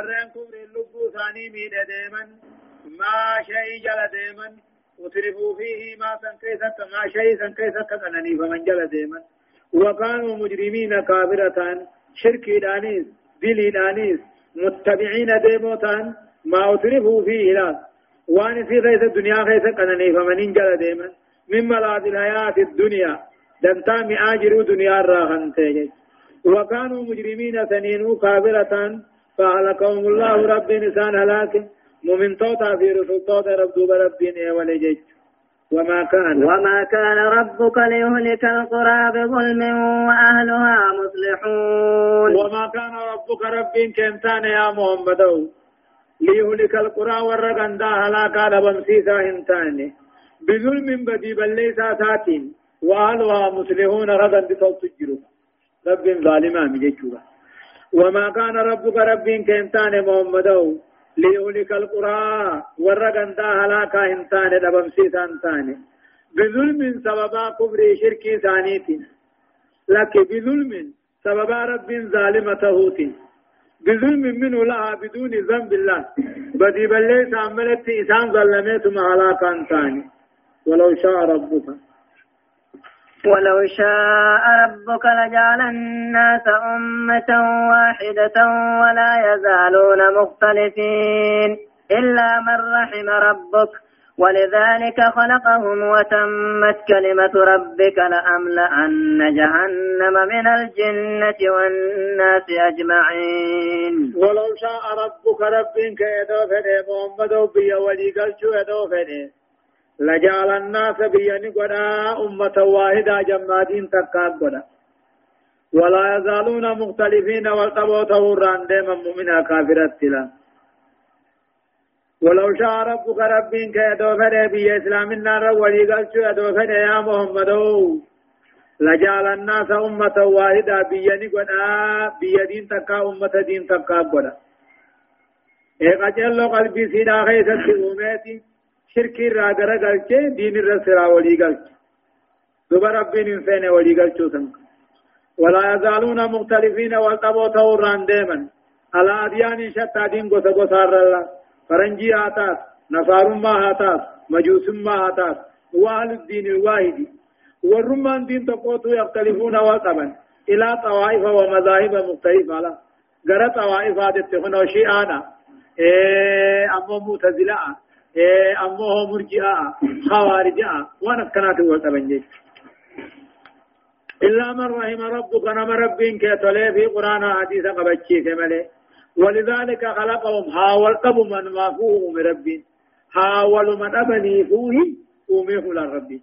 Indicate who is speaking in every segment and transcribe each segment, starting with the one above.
Speaker 1: ورين كفر اللبو ثاني ميد ديما ما شيء جل ديما وترفوا فيه ما سنكيسة ما شيء سنكيسة كنني فمن جل ديما وكانوا مجرمين كافرة شركي دانيس دلي دانيس متبعين ديموتان ما أترفوا فيه لا وان في غيث الدنيا غيث قنني فمن جل ديما من ملاذ الحياة الدنيا دمتام آجر دنيا الراغن تيجي وكانوا مجرمين سنين كافرة فهلكهم الله رب نسان هلاك. مؤمن توتا في رسول توتا رب دوب ربين ولجج وما كان.
Speaker 2: وما كان ربك ليهلك القرى بظلم وأهلها مصلحون.
Speaker 1: وما كان ربك رب كنتان يا محمد. ليهلك القرى والرقندا هلاكا لبمسيسا هنتاني بظلم بدي بل ليس ساتين. وأهلها مصلحون رغن بصوت الجروب رب ظالما مجيشورا وما كان ربك رب كنتان محمد ليهلك القرى ورغندا هلاكا هنتان دبمسيسا هنتان بظلم سببا كفر شركي ثانيتين. لك بظلم سببا رب ظالمته بظلم منه لها بدون ذنب الله. بدي بل ليس عملت إنسان ظلمتهم هلاكا ثاني ولو شاء ربك.
Speaker 2: ولو شاء ربك لجعل الناس أمة واحدة ولا يزالون مختلفين إلا من رحم ربك ولذلك خلقهم وتمت كلمة ربك لأملأن جهنم من الجنة والناس أجمعين.
Speaker 1: ولو شاء ربك ربك يدو فدي محمد بي ولي قلت يدو فدي. لجعل الناس بيان قدا أمة واحدة جمادين تكاد قدا ولا يزالون مختلفين والتبوت وران ديما مؤمنا كافرت لا ولو شاء ربك ربك يدو فدي بي إسلام النار ولي قلت يدو فدي يا محمد لجعل الناس أمة واحدة بيان قدا بيدين تكا أمة دين تكا قدا إيه قجل قلبي سيدا خيست أمتي شركي را غرا غلچه دين الرسرا ولي غلچ دوبا ربين انسان ولي غلچو سنك ولا يزالون مختلفين والتبو توران ديما على أديان شتى دين غوسا غوسا الله فرنجي آتاس نصار ما آتاس مجوس ما آتاس وأهل الدين الواحد والرمان دين تقوتو يختلفون والطبن إلى طوائف ومذاهب مختلفة لا غرا طوائف هذه تكون شيئانا إيه أمو متزلة إيه أمه مرجئة خوارجة وأنا كانت والتبنجي إلا من رحم ربك نما ربين كتولي في قرآن حديث قبتشي كمالي ولذلك خلقهم حاول قبو من ما فوه من ربين حاول من أبني فوه أميه للربين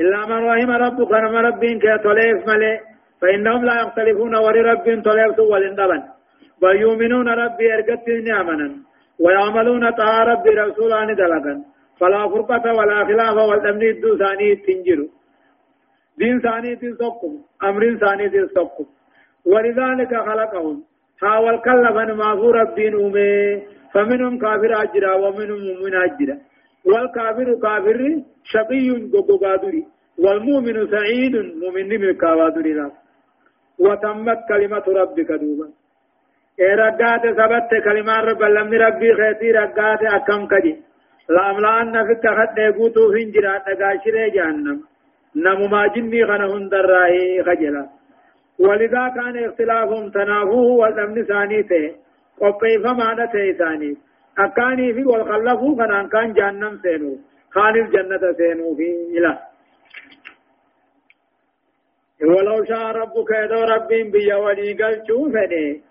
Speaker 1: إلا من رحم ربك نما ربين كتولي مالي فإنهم لا يختلفون ولرب تولي سوى لندبن ويؤمنون ربي أرقت نعمنا ويعملون طاعة رب رسولان دلقا. فلا فرقة ولا خلاف والأمن الدو ثاني تنجر دين ثاني تنسقم أمر ثاني تنسقم ولذلك خلقهم. حاول كلفا ما هو رب أمي. فمنهم كافر أجرا ومنهم مؤمن أجرا. والكافر كافر شقي قدري والمؤمن سعيد مؤمن من كوادري وتمت كلمة ربك دوبا. رقات سبت كلمات رب لم ربي خيتي رقات أكم كدي لأملان نفك خد نيقوتو فنجرا نقاشر جهنم نمو ما جني خنهن دراهي خجلا ولذا كان اختلافهم تنافوه والأمن ثاني ته وقيف معنى ته ثاني أكاني في والخلفو كان كان جهنم سينو خان الجنة سينو في إله ولو شاء ربك يدو ربين بيا ولي قل شوفني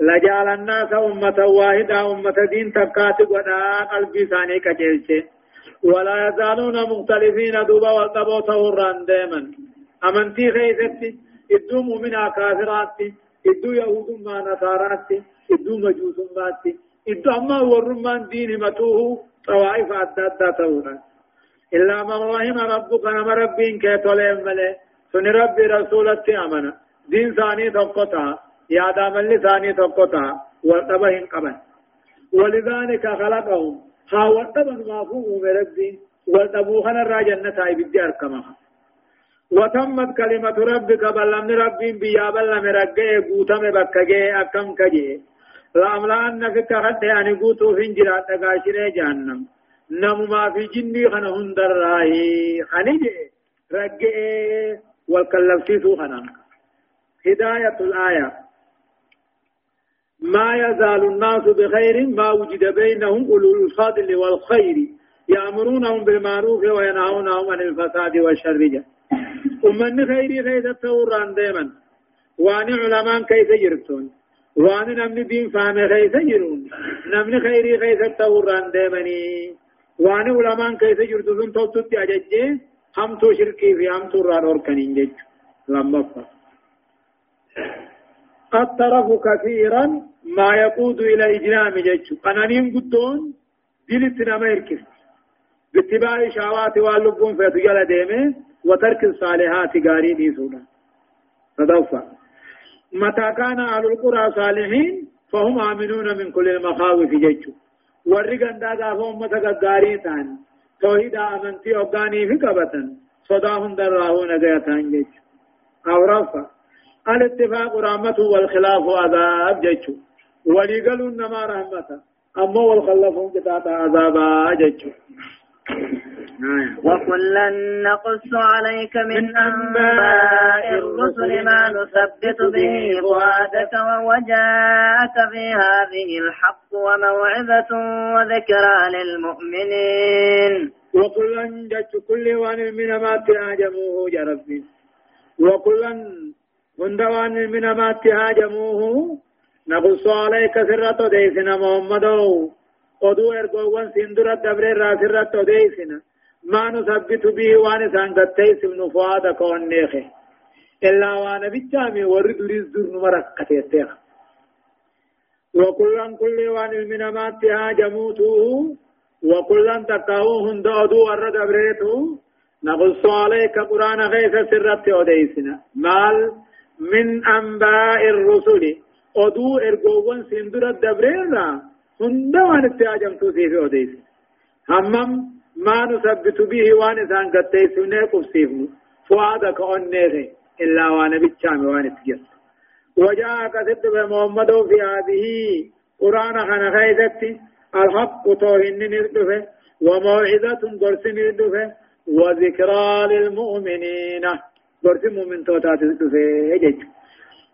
Speaker 1: لجعل الناس أمة واحدة أمة دين تكات ودا قلبي ثاني كجلچه ولا يزالون مختلفين دوبا والتبو توران دائما أمنتي خيثتي إدو مؤمنا كافرات إدو يهود ما نصارات إدو مجوس مات إدو أما ورمان دين متوه طوائف أدى توران إلا من رحم ربك نما ربين كيتولي ملي سن ربي رسولتي أمنا دين ثاني تقطع يا دام اللساني تقطع والطبهن قبن ولذلك خلقهم. ها والطبن ما فوه ربي والطبوخن الراجنة بدي أركمها. وتمت كلمة ربك بلمن ربي بيا بلم رقه قوتم بكجه أكم كجه لأملأن فيك خد يعني قوتو في انجرات تقاشر جهنم. نمو ما في جني خنا هندر راهي. خنجي رجع والكلف سيسو خنا هداية الآية. ما يزال الناس بخير ما وجد بينهم أولو الفضل والخير. يأمرونهم بالمعروف وينهونهم عن الفساد والشر. أمني خيري خيث التوران دائما. وأن علماء كيف يرتون؟ وأن نمني دين فهم خيث يرون؟ نمني خيري خيث التوران دائمني وأن علماء كيف يرتون توتت أججي هم تو شركي في هم تو ران أركنين جج. لما الطرف كثيرا ما يقود إلى إجرام جج قنانين قدون دلت نما يركز. باتباع شهوات واللبون فيتجل ديمه وترك الصالحات غاري دي سودا صدفة متى كان أهل القرى صالحين فهم آمنون من كل المخاوف جيتشو ورقن دادا فهم متقداري تان توحيد أمنتي أبداني في قبطن صداهم دراهون غيتان جيتشو أو الاتفاق رحمة والخلاف عذاب جيتشو. وليقلوا نما رحمة أما والخلفهم كتاتا عذابا جيتشو.
Speaker 2: وكلا نقص عليك من أنباء الرسل ما نثبت به فؤادك وجاءك في هذه الحق وموعظة وذكرى للمؤمنين.
Speaker 1: وكلا جت كل وان من ما تهاجموه يا ربي. وكلا هندوان من ما تهاجموه نقص عليك سرة ديسنا محمد oduu ergoowwan siin dura dabre irraa sirratti odeysina ما نثبت به وأنا سانغتيس من فؤاد كونيخ إلا وأنا بيتامي ورد ريز دور نمرك كتيتيخ وكلا كل وان المنامات هاجموته وكلا تقاوه هندودو ورد أبريتو نقص عليك قرآن غيث سرت أديسنا مال من أنباء الرسل. أدو إرقوان سندر الدبريرا هندوان اتهاجمتو سيفي أديسنا همم ما نثبت به وان سان قتيس قبسيف فؤادك أنيه إلا وأنا بيتشامي وأنا تجس وجاءك ست محمد في هذه. قرآن خنا خيدتي الحق توهن نردفه وموعظة قرس نردفه وذكرى للمؤمنين. قرس مؤمن توتات نردفه جج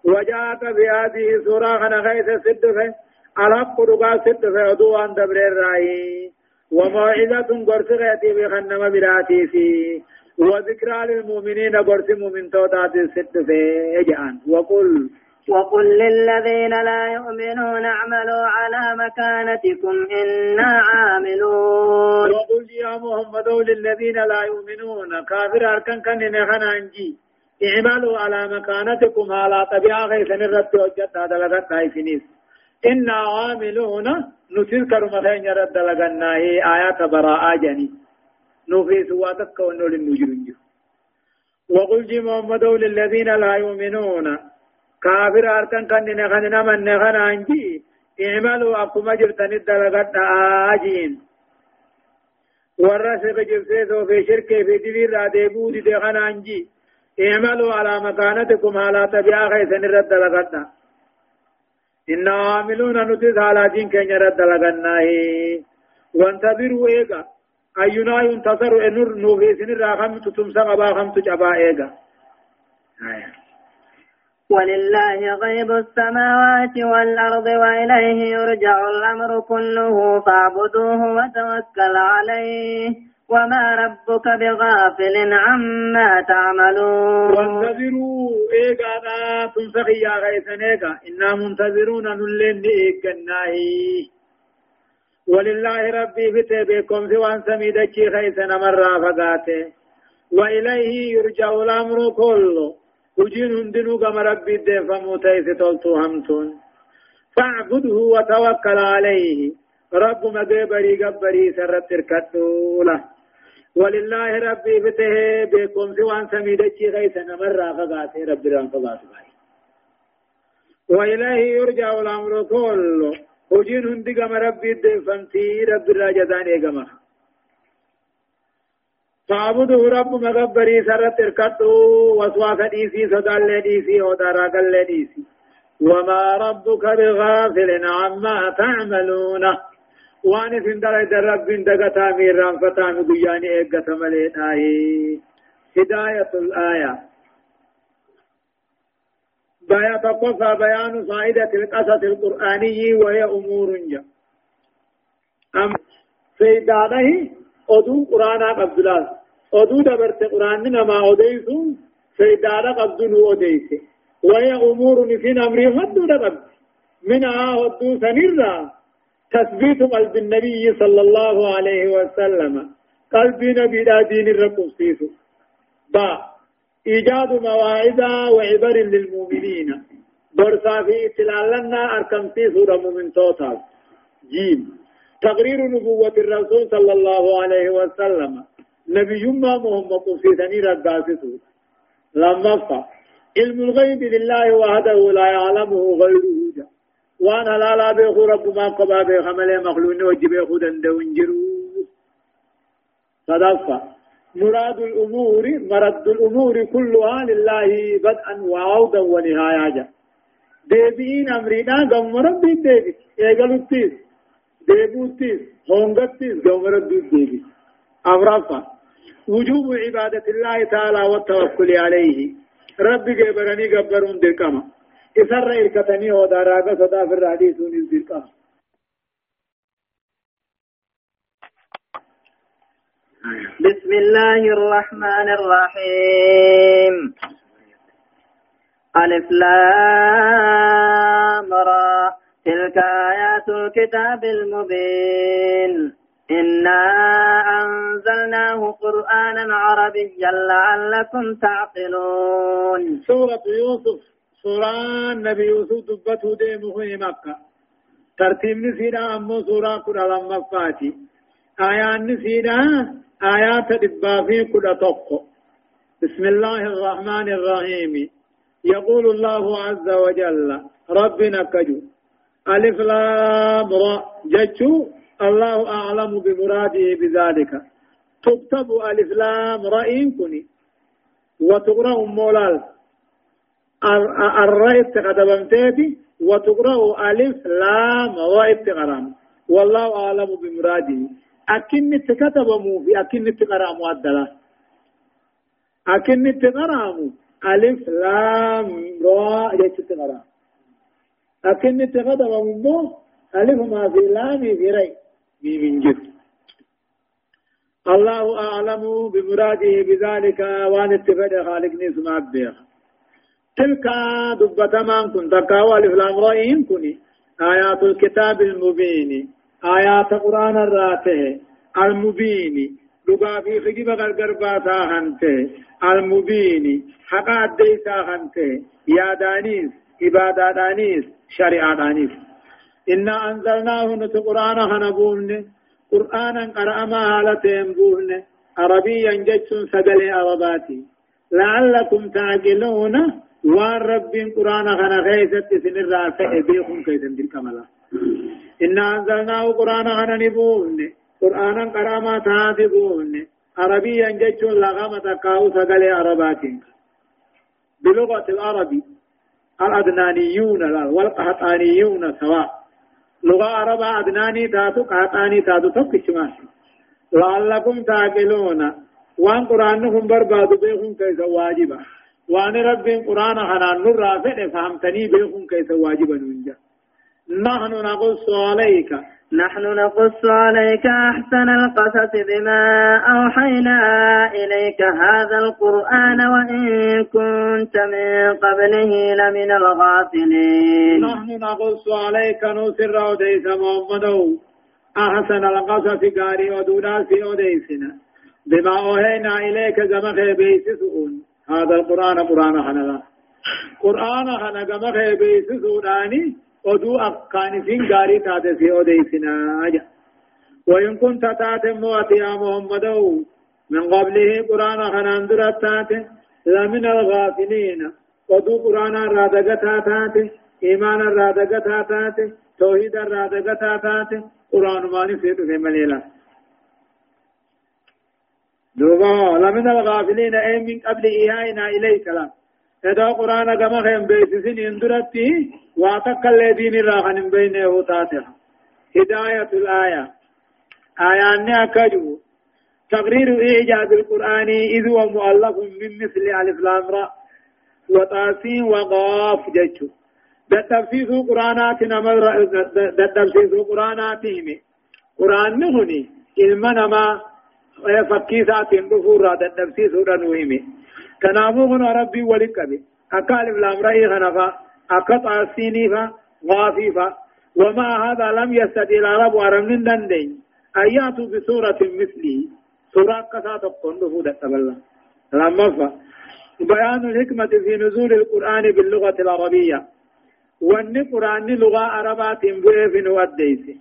Speaker 1: وجاءك في هذه سورة خنا خيدة سدفه الحق رقا سدفه عدوان دبر الرأي وموعظة قرص غيتي بخنم براتي في وذكرى للمؤمنين قرص مؤمن توتات في اجعان وقل۔
Speaker 2: وقل للذين لا يؤمنون اعملوا على مكانتكم إنا عاملون.
Speaker 1: وقل يا محمد للذين لا يؤمنون كافر أركان كان نخنا أنجي. اعملوا على مكانتكم على طبيعة غيثن الرد وجدت هذا لغت هاي إنا عاملون نتذكر مثلا لغنا هي آيات براءة جني. نوفي سواتك ونول النجرنج وقل جي محمد للذين لا يؤمنون كافر أركان كان نخنا من نخنا عنجي اعملوا أقوم جرتن الدلغت آجين ورس بجرسيسو في شركة في دليل رادبو دي دخنا عنجي اعملوا على مكانتكم على تبعا خيسن الرد لغتنا إن عاملون نتيز على دين كن يرد لغناه وانتظروا إيغا أينا ينتصر إنور نوفي سنر خمت تمسا غبا خمت جبا إيغا
Speaker 2: آية ولله غيب السماوات والأرض وإليه يرجع الأمر كله فاعبدوه وتوكل عليه وما ربك بغافل عما تعملون.
Speaker 1: وانتظروا ايقانا تنسخي يا غيثن ايقا إنا منتظرون نلين إيقناهي. ولله ربي فتي بكم سوان سميدكي غيثن مرة فقاته وإليه يرجع الأمر كله. وجين هندنو كما ربي الدين فموتيس تلتو همتون. فاعبده وتوكل عليه. رب مدبري قبري سرت تركتو له. ولله ربي بته بكم سوان سميدتي غيث نمر فقاته رب ران فقاته وإليه يرجع الأمر كله. وجين هندي كما ربي دفنتي رب الراجدان إيقما فاعبده رب مغبري سرت اركتو وسواس ديسي صدال ديسي ودارا قل ديسي وما ربك بغافل عما تعملون وان درجة رب دقتا ميران فتام قياني ايقتا ملين آي هداية الآية بيا تقفى بيان فائدة القصص القرآني وهي أمور جا أم في أدو قرآن عبد الله أدو دبرت قرآن نما أديسو في دانا قبض نو أديسي وهي أمور في أمر هدو دبرت منها هدو سنرى تثبيت قلب النبي صلى الله عليه وسلم قلب نبي دين الرقم سيسو با إيجاد مواعظ وعبر للمؤمنين برسا في اتلالنا أركم سيسو رمو من توتال جيم تقرير نبوة الرسول صلى الله عليه وسلم. نبي ما محمد قصيتني رقاسسو لما علم الغيب لله وحده لا يعلمه غيره جاء وأنا لا لا بيخو رب ما قبا بيخ عمل مخلون وجي بيخو دندون جرو. صدفة مراد الأمور مرد الأمور كلها لله بدءا وعودا ونهاية ديبين أمرنا قم ربي ديبي إيقلو تيس ديبو تيس هونغت تيس قم ربي ديبي أمرفا وجوب عبادة الله تعالى والتوكل عليه ربي قبرني قبرون دي كما إسر إركتني هو داراغا صدا في الرحديث ونزدرقا
Speaker 2: بسم الله الرحمن الرحيم ألف لام. تلك آيات الكتاب المبين إنا أنزلناه قرآنا عربيا لعلكم تعقلون
Speaker 1: سورة يوسف سورة نبي يوسف دبته ديمه مكة. ترتيب نسينا أمو سورة كنا لما فاتي آيات نسينا آيات دبا في كل تقو. بسم الله الرحمن الرحيم. يقول الله عز وجل ربنا كجو. ألف لام را. جتشو. الله أعلم بمراده بذلك. تكتب ألف لام رأين كني. وتقرأ مولال. الرأيت قدبمتيتي وتقرأ ألف لام رأيت قرام والله أعلم بمراده. أكن تكتب مو في أكن تقرأ مؤدلة أكن تقرأ ألف لام را يتقرأ أكن تقدم مو ألف ما في لام في ري من جد الله أعلم بمراده بذلك وأن اتفاد خالق نسمع بها تلك دبتمان كن تكاوى الإفلام رأيهم كني. آيات الكتاب المبين. آيات قرآن الراته المبين. لغا في خجب غرغرباتا هنته المبين. حقا ديسا هنته يا دانيس. عبادة دانيس. شريعة دانيس إنا أنزلناه نت قرآن قرآنا قرأ ما هالتين بون عربيا جتسون سجل عرباتي لعلكم تعقلون وان رب قرآن خنا خيست سن الرافع بيخم كيسن دل كملا إنا أنزلناه قرآن خنا نبون قرآن قراما تاتبون عربيا جيشون لغامة تقاو سقل عرباتين بلغة العربي. الأدنانيون والقحطانيون سواء لغة عربة أدناني تاتو قحطاني تاتو تكشمان لعلكم تعقلون. وان قرآنكم بربادو بيخم كيس واجبا وان رب قرآن حنان نور رافع فهمتني بيكم كيف واجبا ننجا نحن نقص عليك.
Speaker 2: نحن نقص عليك أحسن القصص بما أوحينا إليك هذا القرآن وإن كنت من قبله لمن الغافلين.
Speaker 1: نحن نقص عليك نسر وديس محمد. أحسن القصص قاري ودونا في وديسنا بما أوحينا إليك زمخ بيسسون هذا القرآن قرآن حنلا قرآن حنا كما خيبيس أفقان فين غاري تاتي في أوديسنا أجا وإن كنت مواتي يا محمد من قبله قرآن حنا اندرت تاتي لمن الغافلين ودو قرآن رادقتا تاتي إيمان رادقتا تاتي توحيد رادقتا تاتي قرآن ماني سيد في مليلا دوبا لمن الغافلين أي من قبل إيهائنا إليك لا إذا قرآن كما خيم بيسسين اندرتي واتك الذين راخن بينه تاتها هداية الآية آيان أكجو تقرير إعجاز القرآن إذ هو مؤلف من مثل ألف لام را وطاسين وقاف جتشو دتبسيس قرآنات نمر دتبسيس قرآنات همي قرآن نهني إلما نما فكيسات نفورا دتبسيس رنوهمي كنامو هنا ربي ولكبي أكال الأمر رأي غنفا أكطع السينيفا غافيفا وما هذا لم يستطيع العرب ورمن دندين أياتوا بسورة مثله سورة كسات قندفو فودة الله لما فا بيان الحكمة في نزول القرآن باللغة العربية وأن القرآن لغة عربات بوئف وديس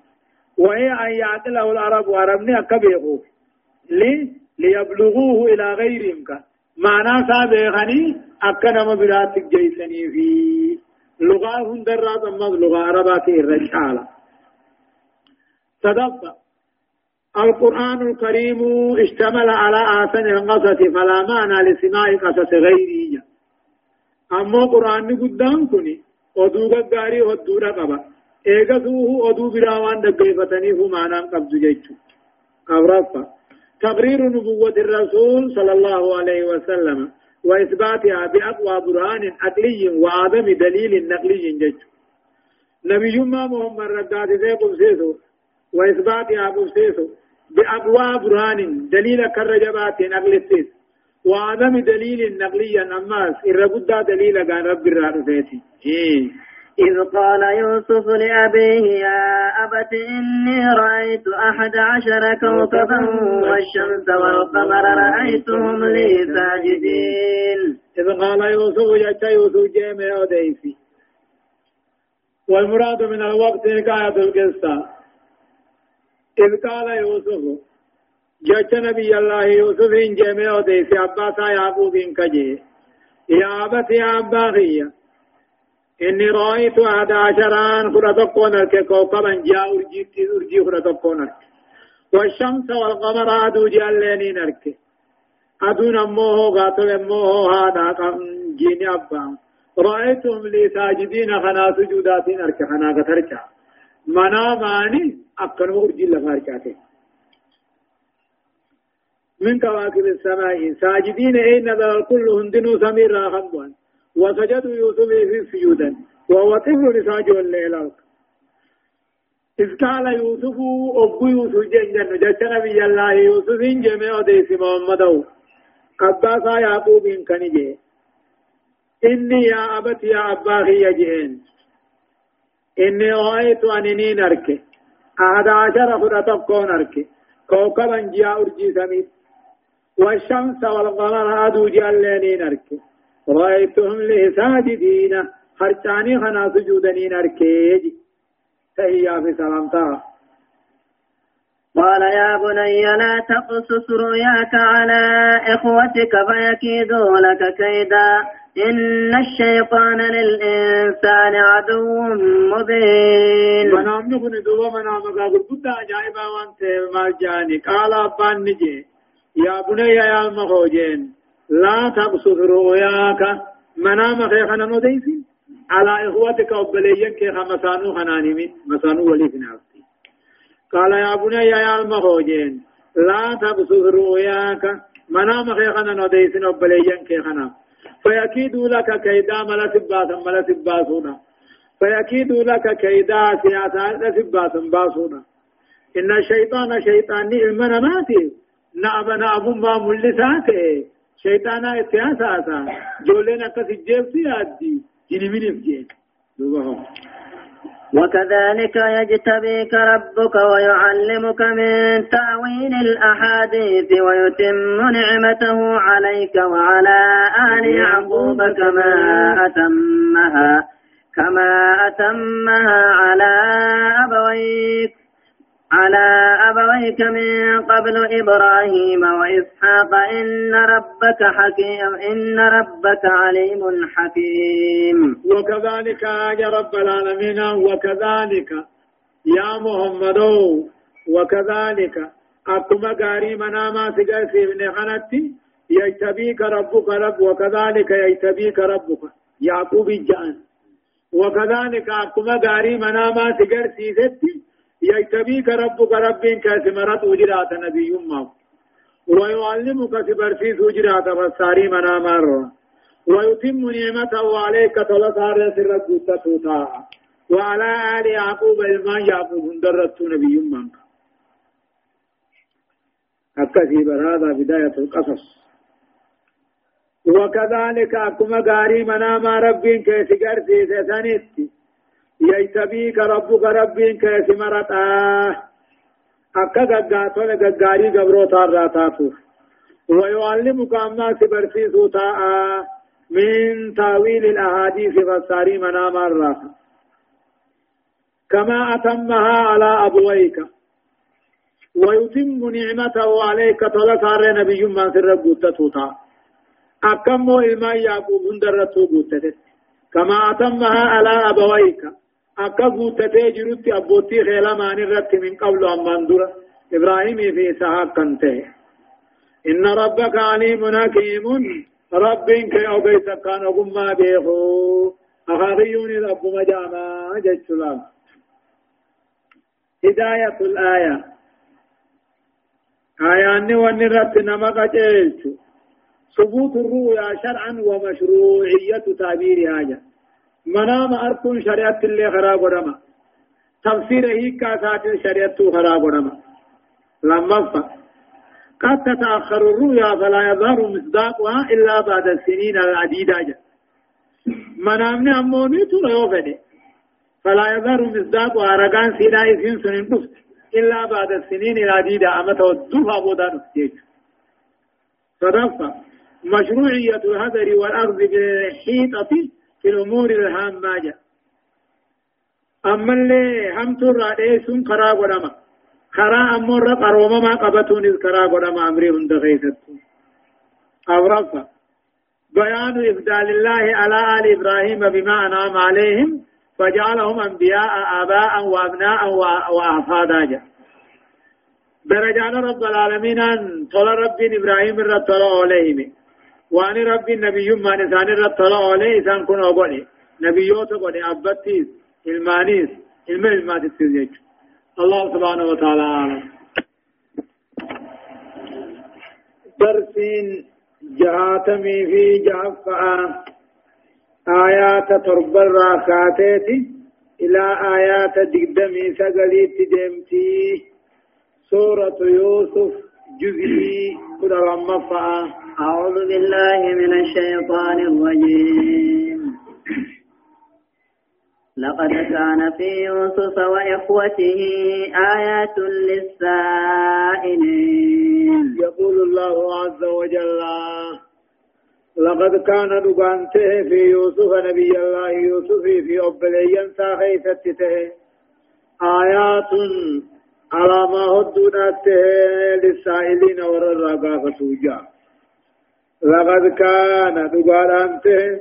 Speaker 1: وهي أن يعقله العرب وعربني أكبيغوه لي ليبلغوه إلى غيرهم معنى سابقني أكنا مبراتك جيسني في لغة هندرات أما لغة عربات الرجالة صدقت القرآن الكريم اشتمل على آسن القصص فلا معنى لسماع قصص غيره أما قرآن قدام كني ودو غاري ودو رقبا ايغسوه ودو براوان دقيفتني معنى قبض جيتشو أورفا تقرير نبوة الرسول صلى الله عليه وسلم وإثباتها بأقوى برهان عقلي وعدم دليل نقلي جيتشو نبي محمد ردات ذي قبسيسو وإثباتها قبسيسو بأقوى برهان دليل كالرجبات نقل وعدم دليل نقليا أماس إرقدا دليل كان رب الرافيتي
Speaker 2: إيه. إذ قال يوسف لأبيه يا أبت إني رأيت أحد عشر كوكبا والشمس والقمر رأيتهم لي ساجدين.
Speaker 1: إذ قال يوسف يا يوسف جيمي أوديسي والمراد من الوقت حكاية القصة. إذ قال يوسف جاءت نبي الله يوسف إن جمع وديس أباسا يعقوب إن كجي يا أبت يا أباخي إني رأيت أحد عشران خرطقون الك كوكبا جاء أرجيت أرجي خرطقون والشمس والقمر أدو جاليني نرك أدو نموه غاتل أموه هذا جيني أبا. رأيتهم لي ساجدين خنا سجودات نرك خنا غترجع مناماني أكنو أرجي لفاركاته من كواكب السماء ساجدين أين نظر الكل هندنو سمير راخبوان وسجدوا يوسف في سجودا. وهو طفل ساجد الليل إذ قال يوسف أبو يوسف جنجن جت نبي الله يوسف جميع ديس محمد. أبا يعقوب كنجي. إني يا أبت يا أباخي يجئن إني رأيت أنني نركي أحد عشر فرة كون أركي كوكبا جاء أرجي سميت. والشمس والقمر أدو جالين أركي رأيتهم لي ساجدين خرجاني خنا سجودنين أركي تهيا في سلامتها
Speaker 2: قال يا بني لا تقصص رؤياك على إخوتك فيكيدوا لك كيدا إن الشيطان للإنسان عدو مبين
Speaker 1: منام نكون دوبا منام قابل قد عجائبا وانت مرجاني قال أبان نجي يا بني يا مخوجين لا تقصد رؤياك. منام خيخنا نديسي على إخوتك وبليين كيخا مسانو خناني مسانو ولي في نفسي قال يا بني يا مخوجين لا تقصد رؤياك. منام خيخنا نديسي وبليين كيخنا فيكيدوا لك كيدا ملا سباسا ملا سباسونا فيكيدوا لك كيدا سياسا سباسا باسونا. إن الشيطان شيطان المنا ماتي نعم نعم ما ملساته. شيطانا اتياسا جولين أكسجيب سيادي جني من افجين دوبهم
Speaker 2: وكذلك يجتبيك ربك ويعلمك من تأويل الأحاديث ويتم نعمته عليك وعلى آل يعقوب كما أتمها كما أتمها على أبويك على أبويك من قبل إبراهيم وإسحاق. إن ربك حكيم إن ربك عليم حكيم.
Speaker 1: وكذلك يا رب العالمين وكذلك يا محمد وكذلك أكما غاري مناما سجاسي من خنتي يجتبيك ربك رب وكذلك يجتبيك ربك. يعقوب الجان. وكذلك أكما غاري مناما تقر سيستي يجتبيك ربك رب كاسمرت وجرات نبي ما ويعلمك سبرسيس وجرات بساري مناما ويتم نعمته عليك ثلاثة سر قصة وعلى آل يعقوب الما يعقوب درت نبي منك أكثي هذا بداية القصص. وكذلك أكما غاري مناما ربين كيس قرسي سنتي يجتبيك ربك ربين كيس مرتا أكا غغاتون غغاري غبرو تاراتاتو ويعلمك أما سبرسي سوتا من تاويل الأحاديث فساري مناما الراحة كما أتمها على أبويك ويتم نعمته عليك طلق نبي من سر قوتة أكمو إلما يعقوب هندرتو قوتة كما أتمها على أبويك أكا قوتة جرت أبوتي خيلا ماني رت من قبل أمان دور إبراهيم في إسحاق كنته إن ربك عليم حكيم رب كي أبيت كان أقوم بيخو أخاقيوني رب مجاما جيش هداية الآية آيان ونرت نمك جيلت ثبوت الرؤيا شرعا ومشروعية تعبير هذا منام أركن شريعة اللي خراب ورما تفسير هي كاسات شريعة خراب ورما لما فا قد تتأخر الرؤيا فلا يظهر مصداقها إلا بعد السنين العديدة منامني أموني ترى يوفني فلا يظهر مصداق ورقان سيدا إذن سنين دفت إلا بعد السنين العديدة أما تودوها بودان صدفة مشروعية الهدر والأخذ بالحيطة في الأمور الهامة أما اللي هم ترى إيسون خراب ولما خرا أمور قروما ما قبتون إذ خراب ولما أمري هند غيثتون أو رفع بيان إفدال الله على آل إبراهيم بما أنعم عليهم فجعلهم أنبياء آباء وأبناء وأحفادا درجان رب العالمين أن طلع رب إبراهيم رب طلع عليهم. وأن رب النبي ما نسان طلع عليه إسان كن أقولي نبيوت قولي أبتيس المانيس علم المات التزيج الله سبحانه وتعالى أعلم درسين جهاتمي في جهفاء آيات تربى الراكاتات إلى آيات دقدمي سقليت دمتي سورة يوسف جزئي كل رمفا
Speaker 2: أعوذ بالله من الشيطان الرجيم. لقد كان في يوسف وإخوته آيات للسائلين.
Speaker 1: يقول الله عز وجل لقد كان دقانته في يوسف نبي الله يوسف في أبليا ساخيفته آيات على ما هدوناته للسائلين ورر سوجا لقد كان دقانته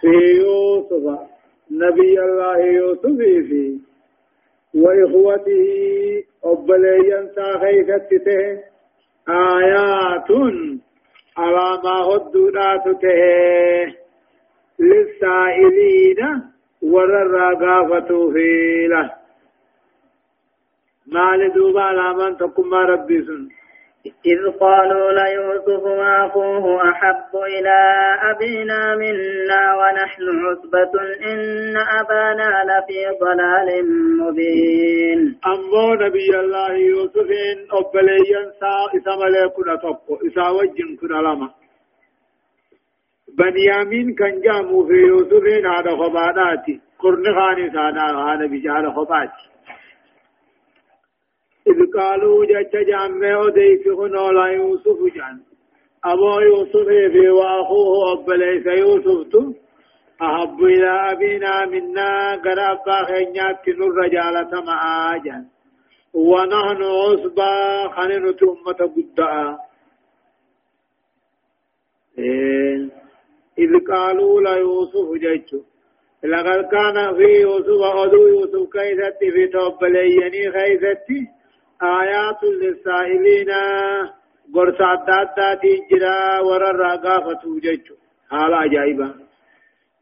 Speaker 1: في يوسف نبي الله يوسف في وإخوته أبليا ساخيفته آيات على ما هدونات ته للسائلين ورر فيله ما لدوبا على من تقم ربي سن.
Speaker 2: إذ قالوا ليوسف وأخوه أحب إلى أبينا منا ونحن عصبة إن أبانا لفي ضلال مبين.
Speaker 1: أمو نبي الله يوسف أبليا سا إسا مليكنا تقو إسا وجن كنا لما. بنيامين كان جامو في يوسف هذا خباناتي قرن خاني سانا هذا بجال خباتي إذ قالوا جج جامع وديك هنا يوسف جان. أبو يوسف في وأخوه أب ليس يوسف تو. أحب إلى أبينا منا قرب خينيات نور رجالة معاجا ونحن عصبا خنين أمة قدعا. إذ قالوا ليوسف جج لقد كان في يوسف أدو يوسف كيست في توبليني خيستي آيات للسائلين. قرص عداد جرا ورر غافة ججو حالا عجائبا.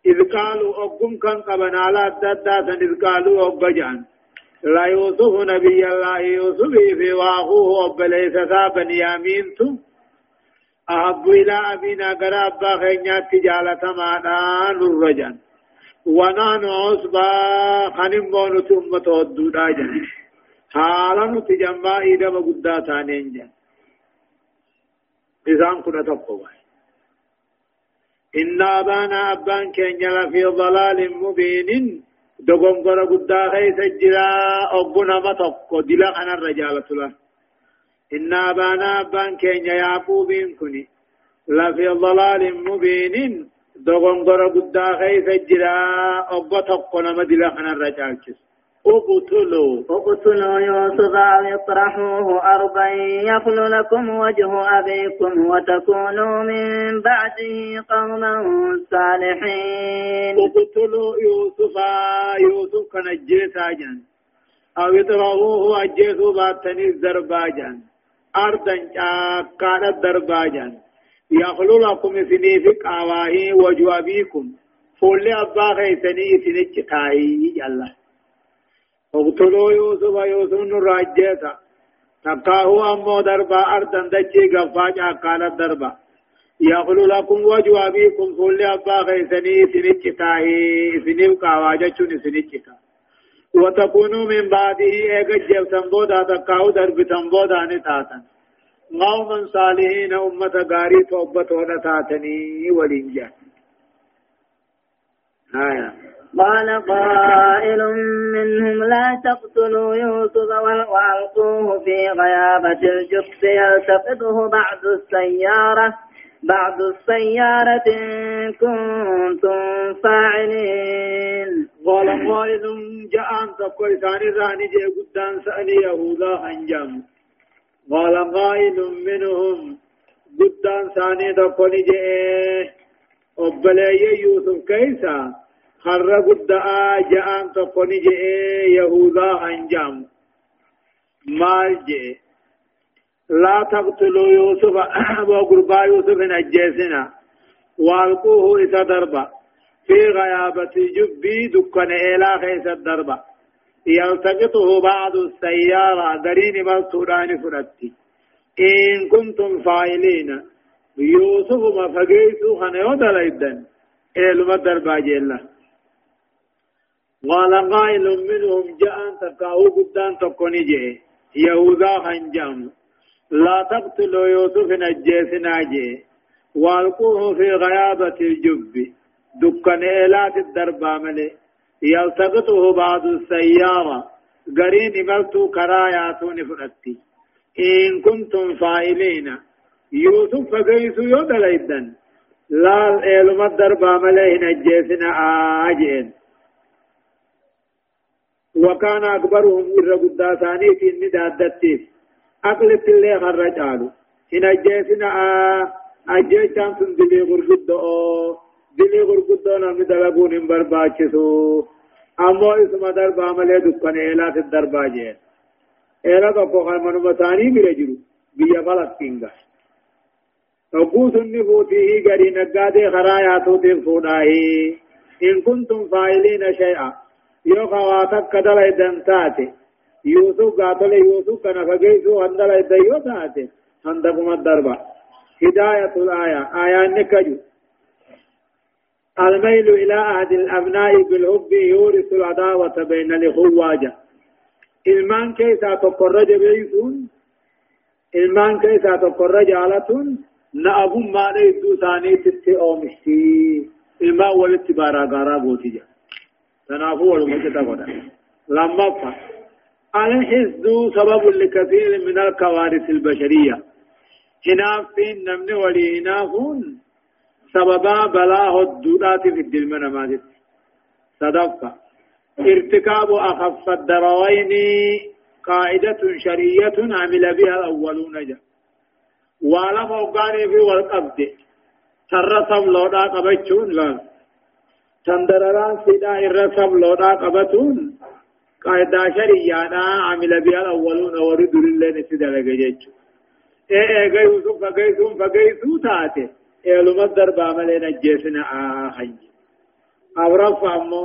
Speaker 1: إذ قالوا أقم كان قبن على عداد إذ قالوا أقجان لا يوسف نبي الله يوسف في واخوه أبليس ثابا يامينتو أحب إلى أبينا قراب خينيات تجالة معنا نرجان. ونحن عصبا خنمون أمة ودودا جن حالا نتجمع إذا بقدا ثانين جن إذن كنا تقوى إن أبانا أبان كينيا لفي ضلال مبين دغونغور غدا خيس جرا أبونا ما تقو دلا أنا الرجال له إن أبانا أبان كينيا يعقوب كني لفي ضلال مبين دغونغور غدا خيس جرا أبو تقو نما دلا أنا الرجال أقتلوا.
Speaker 2: أقتلوا يوسف أو اطرحوه أرضا يخل لكم وجه أبيكم وتكونوا من بعده قوما صالحين.
Speaker 1: أقتلوا يوسف. يوسف كان الجيسا جن أو اطرحوه أجيسوا باتني الزرباجان أرضا كانت الدرباجان يخل لكم سنيفك آواهي وجه أبيكم فولي أبا غيثني تاهي الله اقتلوا يوسف يوسف نراجيتا تقاه أمو دربا أرضا دجي غفاج أقال دربا يغلو لكم وجه أبيكم فل أبا غيثني سنجتاهي سنب قواجة سنجتا وتكونوا من بعده ايغا جيب تنبودا تقاو درب تنبودا نتاتا قوما صالحين أمة غاري توبة ونتاتني ولنجا آية
Speaker 2: قال قائل منهم لا تقتلوا يوسف وألقوه في غيابة الجب يلتقطه بعد السيارة. بعد السيارة إن كنتم فاعلين.
Speaker 1: قال قائل جاء أنت كويسان راني جي قدان سألي يهودا أنجام قال قائل منهم قدان ساني دقوني جي أبلي يوسف كيسا؟ خر قدعا جاءن تقني جئ يهودا أنجام مال جئ لا تقتلوا يوسف وقربا يوسف نجيسنا والقوه إذا دربا في غيابة جبي دكان إلى خيس الدربا يلتقطه بعض السيارة درين بالسودان فرتي إن كنتم فاعلين يوسف ما فقيتوا خنيو دليدن إلما الدربا جيلا قال قائل منهم جاء تقاو قدان تقوني جي. يهوذا خنجام لا تقتلوا يوسف نجيسنا جي والقوه في غيابة الجب. دكان إلات الدربا ملي يلتقطه بعض السيارة. قرين ملتو كراياتون فرتي إن كنتم فائلين يوسف فقيسوا يودليدن. لا إلما الدربا ملي نجيسنا آجين وكان أكبرهم إر قدا ثاني في الندادتيف أقلت اللي خرج آلو إن أجيسنا أجيسان سن دلي غرقدو. دلي غرقدو نمي دلقون ان برباچسو أمو اسم دربا ملي دكان إلات الدربا جين إلا تقو خلمنو مساني برجرو بيا غلط كينغا. تقوس النفوته غري نقادي خراياتو تفسوداهي إن كنتم فاعلين شيئا. يو خواتك كدل ايدن تاتي يوسف قاتل يوسف كان فقيسو هندل ايدن يو تاتي هندكم الدربة هداية الآية آية نكجو الميل إلى أحد الأبناء بالحب يورث العداوة بين الإخواجة ilmaan keessaa tokko irra jabeeysuun ilmaan keessaa tokko irra jaalatuun na abummaadha iddoo isaaniititti oomishti ilmaan walitti baaraa gaaraa gooti jedha تنافو والمجد قدا لما فا. الحسد سبب لكثير من الكوارث البشرية. هناف فين نمن ولي هنافون سببا بلاه الدودات في الدلمن ماجد صدفة ارتكاب أخف الدروين قاعدة شرعية عمل بها الأولون جا. ولم أقاني في والقبض. ترسم لودا قبچون لازم تندرران سيدا الرسم لودا قبتون قاعدة شريانا عمل بها الأولون ورد لله نسيدا لجيج إيه إيه يوسف فقيسون فقيسو تاتي إيه لما الدربا ملينا جيسنا آخي أو رفع مو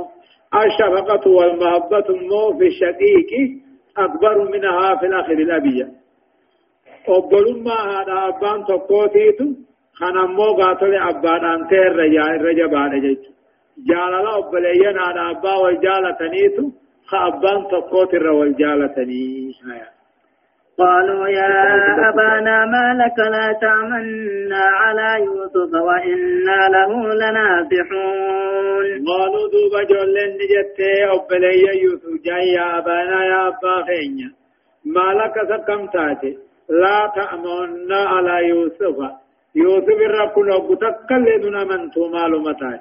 Speaker 1: الشفقة والمحبة مو في الشقيق أكبر منها في الأخر الأبية أبلما هذا أبان تقوتيتو خنمو قاتل أبان أنت الرجاء الرجاء بعد جيت جاللا أبليين هذا أبا والجالتنيتو خأبان تقوت الرجالتني
Speaker 2: قالوا يا أبانا ما لك لا تأمنا على يوسف وإنا له لناصحون.
Speaker 1: قالوا دوبا جولين أبلي يوسف جاي يا أبانا يا أبا خينيا. ما لك سكم تاتي. لا تأمنا على يوسف. يوسف الرب تكلدنا من متاج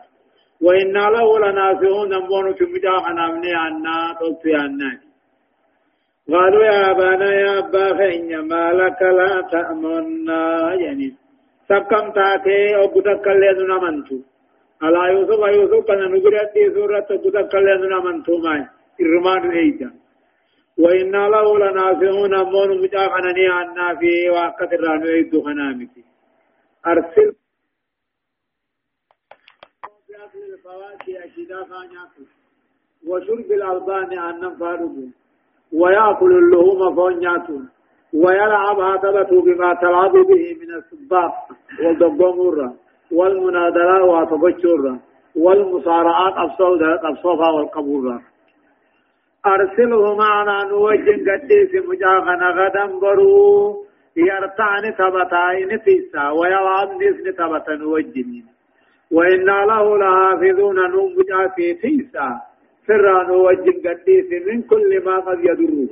Speaker 1: وإنا له لناصحون نمون تمجا خنامني عنا تلتي عناني قالوا يا أبانا يا أبا خينيا ما لك لا تأمنا يعني سكم تاتي أو بتك لنا منتو على يوسف يوسف كان نقرأت سورة بتك لنا منتو ماي. إرمان إيجا وإنا له لناصحون أمون مجاخنني عنا في وقت الرانو إيدو خنامك أرسل وشرب الألبان عن نفارهم ويأكل اللحوم فونياتون ويلعب هاتبته بما تلعب به من السباق والدقومورة والمنادلة واتبشورة والمصارعات أبصوفها والقبورة. أرسله معنا نوجه قديس مجاغنا غدا برو. يرتعني تبتاين فيسا ويلعب نسن تبتا نوجه وإنا له لحافظون نوم في فيسا. سران وجن قديس من كل ما قد يضره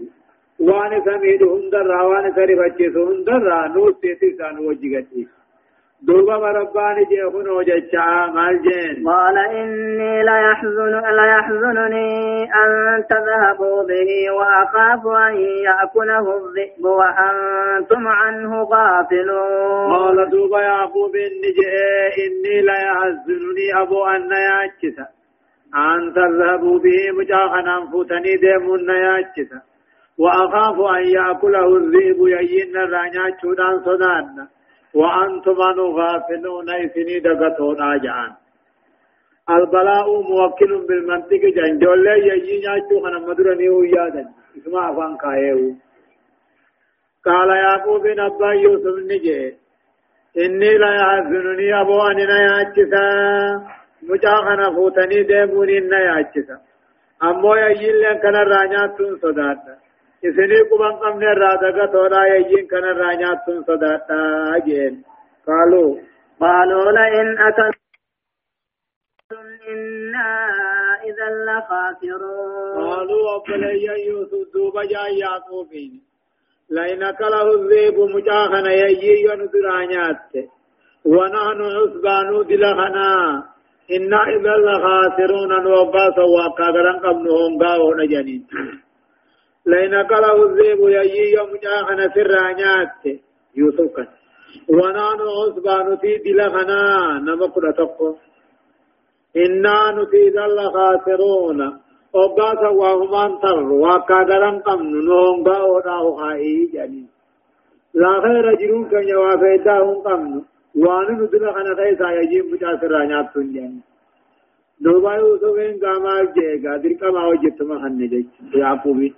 Speaker 1: وان سميد هندر وان سرفتشس هندر نوسي تسان وجه قديس. دوبا مرباني جيخون وججا مال جين.
Speaker 2: قال إني ليحزن ليحزنني أن تذهبوا به وأخاف أن يأكله الذئب وأنتم عنه غافلون.
Speaker 1: قال دوبا يعقوب إني إني ليحزنني أبو أن يأكسه أن تذهبوا به مجاخنا فوتني ديمون ياجتا وأخاف أن يأكله الذئب يين الرانيا چودان صدان وأنتم غافلون إثني دقتون آجعان البلاء موكل بالمنطق جنجول لي يين ياجو خنا مدرني ويادا اسمع أفان كايهو قال يعقوب نبا يوسف نجي. إني لا يحزنني أبو أننا ياجتا mucaa kana fuutanii deemuun inna yaachisa ammoo yayyiilleen kanarraa nyaattuun isinii quban qabne irraa dagatoodha yayyiin kanarraa nyaattuun sodaadha jeen. Qaaluu
Speaker 2: قالوا لئن أكل إنا إذا لخاسرون
Speaker 1: قالوا أبلي يوسف دوبا جاء يعقوبين لئن أكله الذئب مجاخنا يجي ينذرانيات ونحن عصبان دلخنا إنا إذا لخاسرون نوباسا وقادران قبنهم قاو نجنين لين قلوا الذيب يجي يوم جاهنا سرانيات يوسف كان. ونانو عصبان في دلغنا نمكنا تقو إنا نتيذا لخاسرون وقاسا وهمان تر. وقادران قبنهم قاو ناو خائي جنين. لا خير جرون كان يوافيتاهم waan nudina kana keessa yajiin mucaa sirraa nyaattuun jeen دوبا يوسفين قاما جيغا درقا ما وجدتما خن جيج يعقوبين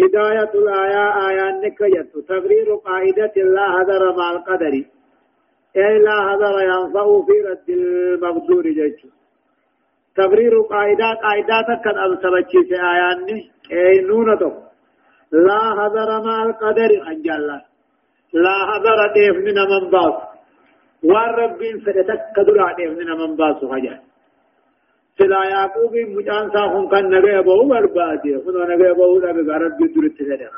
Speaker 1: هداية الآية آية نكيت. تقرير قاعدة لا هدر مع القدر. أي لا هدر ينفع في رد المقدور جيج تقرير قاعدة قاعدة كان أبسبتشي في آيان أي نونة لا هدر مع القدر خنجالله لا هذا رديف من باس. والربين فدتك كدر رديف من باس خجل سلا يعقوب مجان ساخن كان نبي أبوه بربادي. خذوا نبي أبوه نبي غرب جدر التسدي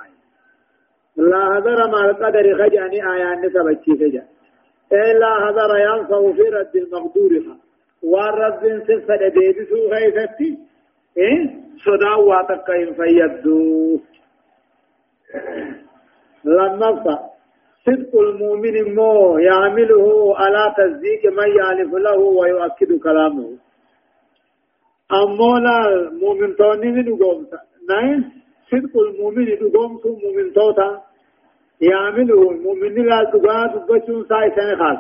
Speaker 1: لا هذا ما القدر خجاني آيان نسبتشي خجل إلا هذا ينفع في رد المقدور والرب سفد ديبسو غيثتي إيه صدا واتقين فيدو لما صدق المؤمن مو يعمله على تصديق من يعرف له ويؤكد كلامه. أمونا المؤمن توني من قومتا نعم صدق المؤمن قومت مؤمن توتا يعمله المؤمن لا تقاد بچون ساي سنة خاص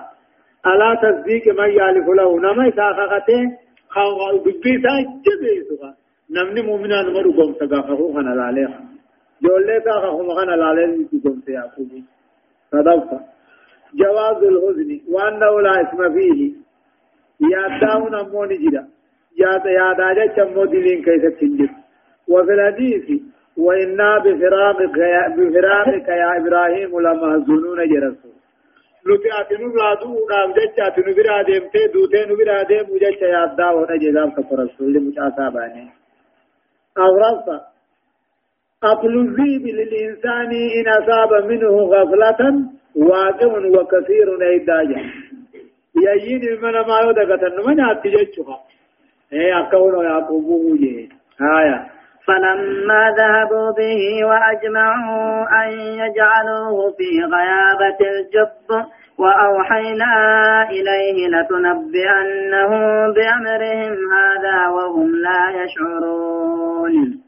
Speaker 1: على تصديق من يالف له نما ساخته خاو دبي ساي جبيسوا نمني مؤمنان مرو قوم سقافه خنا لاليه جولة ساخه خنا لاليه قوم سياقوبي صدقت جواز الحزن وأنه لا اسم فيه ياداون أمون جدا ياد يادا جمو دلين كيف تنجد وفي الحديث وإنا بفراقك يا بفراقك يا إبراهيم لمحزونون جرسو ati nu raaduudhaaf jecha ati nu biraa deemtee duutee nu biraa deemuu jecha yaaddaa oodha jedhaaf tokko rasuulli mucaasaa baanee. أغرفة أكل الذيب للإنسان إن أصاب منه غفلة واقع وكثير إيداجا يأيين المنا ما يودك تنمنا أتججها يعقوبه جيه آية.
Speaker 2: فلما ذهبوا به وأجمعوا أن يجعلوه في غيابة الجب وأوحينا إليه لتنبئنهم بأمرهم هذا وهم لا يشعرون.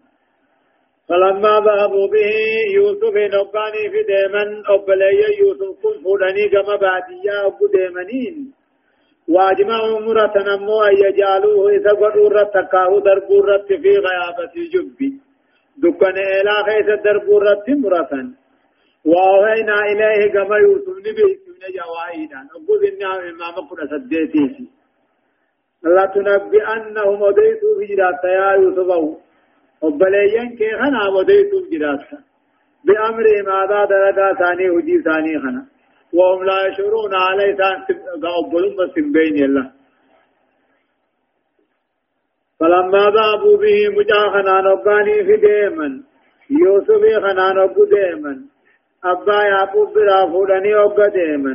Speaker 1: فلما ذهبوا به يوسف نقاني في ديمن أبلي يوسف كن فودني كما بعديا أبو ديمنين. واجمعوا مرة نمو أن يجعلوه إذا قدوا رتكاه دربوا رت في غيابة الجب دكان إلى خيس دربوا رت مرة وأوهينا إليه كما يوسف نبي من جوائنا أبو ذنيا إمام قد سديتي لا تنبئنهم وديتوا في جرات يا يوسف. وبليين كي خنا وديتوا في جرات بأمر ماذا درجة ثاني هجي ثاني خنا. وهم لا يشعرون عليه قابلهم بس بين الله فلما ذهبوا به مجا خنان وقاني في ديما يوسف خنان وقو ديما أبا يعقوب برا فودني وقو ديما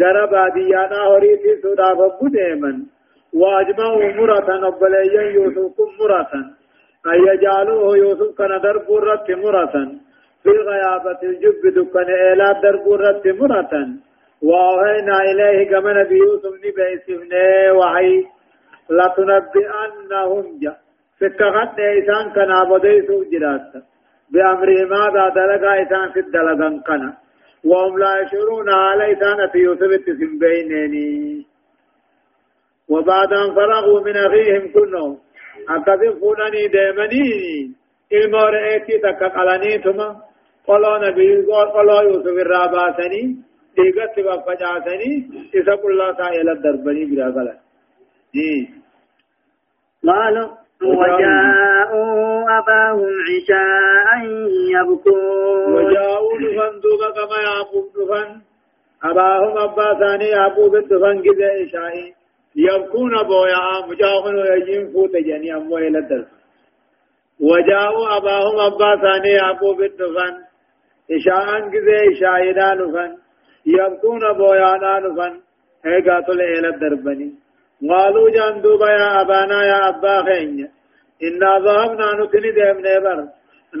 Speaker 1: غربا ديانا هريتي سودا وقو ديما وأجمعوا مرة وبليا يوسف مرة أن يجعلوه يوسف كان درب رت مرة في غيابة الجب دكان إلى درب رت مرة وأوهينا إليه كما نبي يوسف نبي سفنه وحي. لتنبئنهم جا. فكخت إيسان كان عبدي سوء جرات. بأمره ماذا دلقا إيسان في الدلقان كان. وهم لا يشعرون على إيسان في يوسف التسم بينني وبعد أن فرغوا من أخيهم كلهم أكذب فونني ديمني المرأتي تكقلني قالوا نبي قالوا يوسف الراباسني ديغت بفجاسني إذا كل الله تعالى الدربني بلا غلط
Speaker 2: قالوا وجاءوا أباهم عشاء يبكون
Speaker 1: وجاءوا دفن دوغا كما يعقوب دفن أباهم أبا ثاني يعقوب دفن كذا عشاء يبكون بويا مجاهن ويجين فوت جني أمو إلى الدرس وجاءوا أباهم أبا ثاني يعقوب دفن عشاء كذا عشاء دفن يبكون بويا دفن هيقا طلع الدربني. قالوا جان دوبا يا أبانا يا أبا خين إنا ذهبنا نتني ديمنا بر.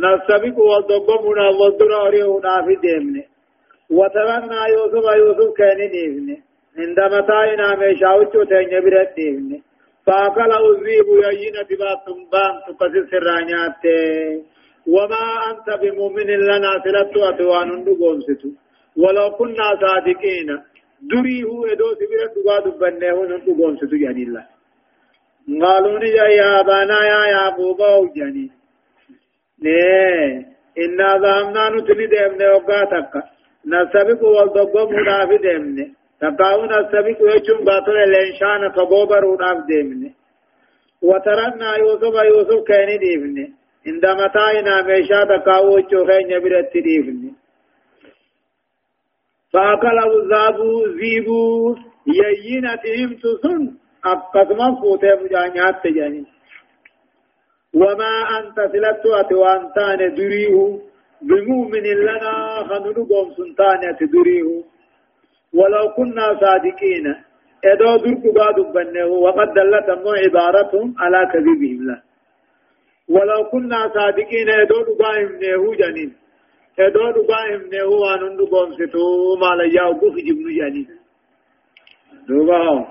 Speaker 1: نستبق والضبمنا والضراريونا في ديمنا وتركنا يوسف يوسف كان نيفنا عندما تاينا ميشاوچو تيني برد نيفنا فاكل الذيب يجين تباتم بان تقصد سرانيات وما أنت بمؤمن لنا سلطو أتوان نقوم ستو ولو كنا صادقين. دري هو دغا دبنه هو نن دغون ستو يعني الله. قالوا لي يا ابانا يا يعقوب أو جاني. نه ان ذامنا نتلي دمنا وقاتك نسبق والدغ مداف دمنا تقاو نسبق يچون باطل الإنشان فغوبر وداف دمنا وترنا يوسف يوسف كان ديفني عندما تاينا ميشا تقاو چو خين برت ديفني فأكله الذاب ذيب يينتهم تسن أقسم فوته مجانيات تجاني وما أنت سلت أتوانتان دريه بمؤمن لنا خنن قوم سنتان دريه ولو كنا صادقين إذا درك قاد بنه وقد دلت عبارتهم على كذبهم له ولو كنا صادقين إذا درك جنين. ادو دغاهم نه هو ان دغوم ستو مال يا وقف جبن جاني دوبا.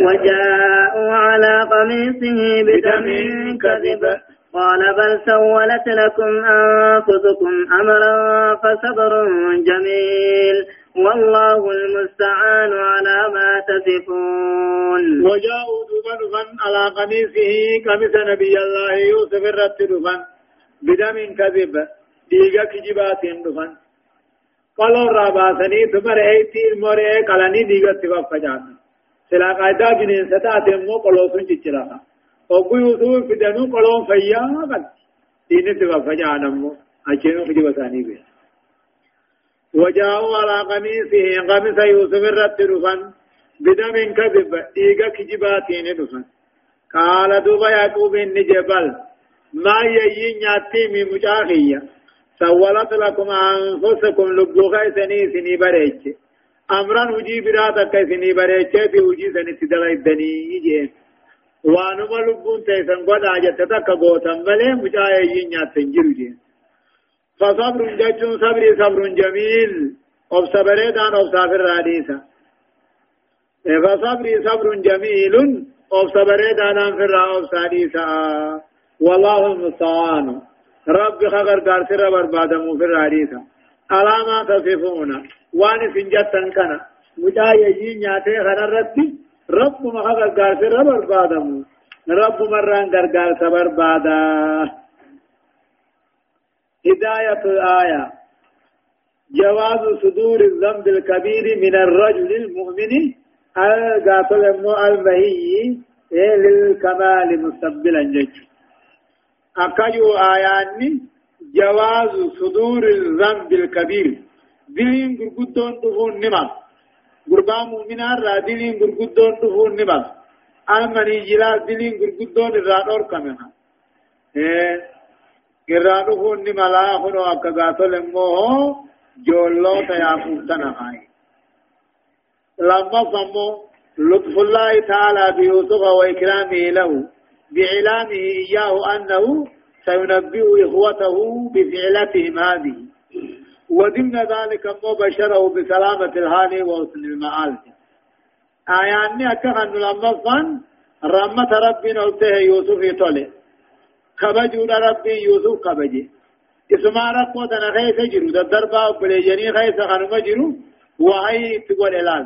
Speaker 2: وجاءوا على قميصه بدم كذب. قال بل سولت لكم أنفسكم أمرا فصبر جميل والله المستعان على ما تصفون.
Speaker 1: وجاءوا دفن على قميصه قميص نبي الله يوسف الرت دفن. بدم كذب. ديغا كجبات دفن. قالوا راباسني ثمر ايتي الموري قالني ديغا تبا فجات سلا قاعدة بنين ستا تمو قلو سن چچرا وقو يوسف فدنو قلو فيا قد دين تبا فجات نمو اچنو كجبتاني بيه وجاءوا على قميصه قميص يوسف الرد دفن بدم كذب ديغا كجباتين دفن قال دوبا يعقوب إن جبل ما يين ياتي من مجاهية سولت لكم أنفسكم لبوغا سني سني بريج أمرا وجي براتك سني بريج في وجي سني تدغي الدني يجي وانما لبون تيسن قد عجتتك قوتا ملي مجاهيين ياتن جرجين فصبر ججون صبر صبر جميل أو صبريدان أو صابر راديسا فصبر صبر جميل أو صبريدان في الرأو ساديسا والله المستعان رب خبر دار سر بربادمو في الراديسا على ما تصفون وان سنجتن كان مجايجين ياتي خنرتي رب ما خبر دار سر بربادمو رب مران غرغار سبر بادا. هداية الآية جواز صدور الذنب الكبير من الرجل المؤمن. ألقاتل ألمهي. للكمال مستقبلا جج أكيو آياني. جواز صدور الذنب الكبير. دلين غرغدون دفون نمال غربا مؤمنا را دلين غرغدون دفون نمال المني جلال دلين غرغدون كمها irraa dhufuun ni malaa kunoo akka gaatol immoo joolloota yaafuuftana haayi lammaffaa immoo لطف الله تعالى بيوسف وإكرامه له بإعلامه إياه أنه سينبئ إخوته بفعلتهم هذه وضمن ذلك مو بشره بسلامة الحال وحسن المآل آياني أكهن لما فان رحمة ربنا قلته يوسف يطلع كبجود ربي يوسف كبجي اسما رقو دنا خيس جرو ددربا بليجني خيس خنم جرو وهي تقول الال.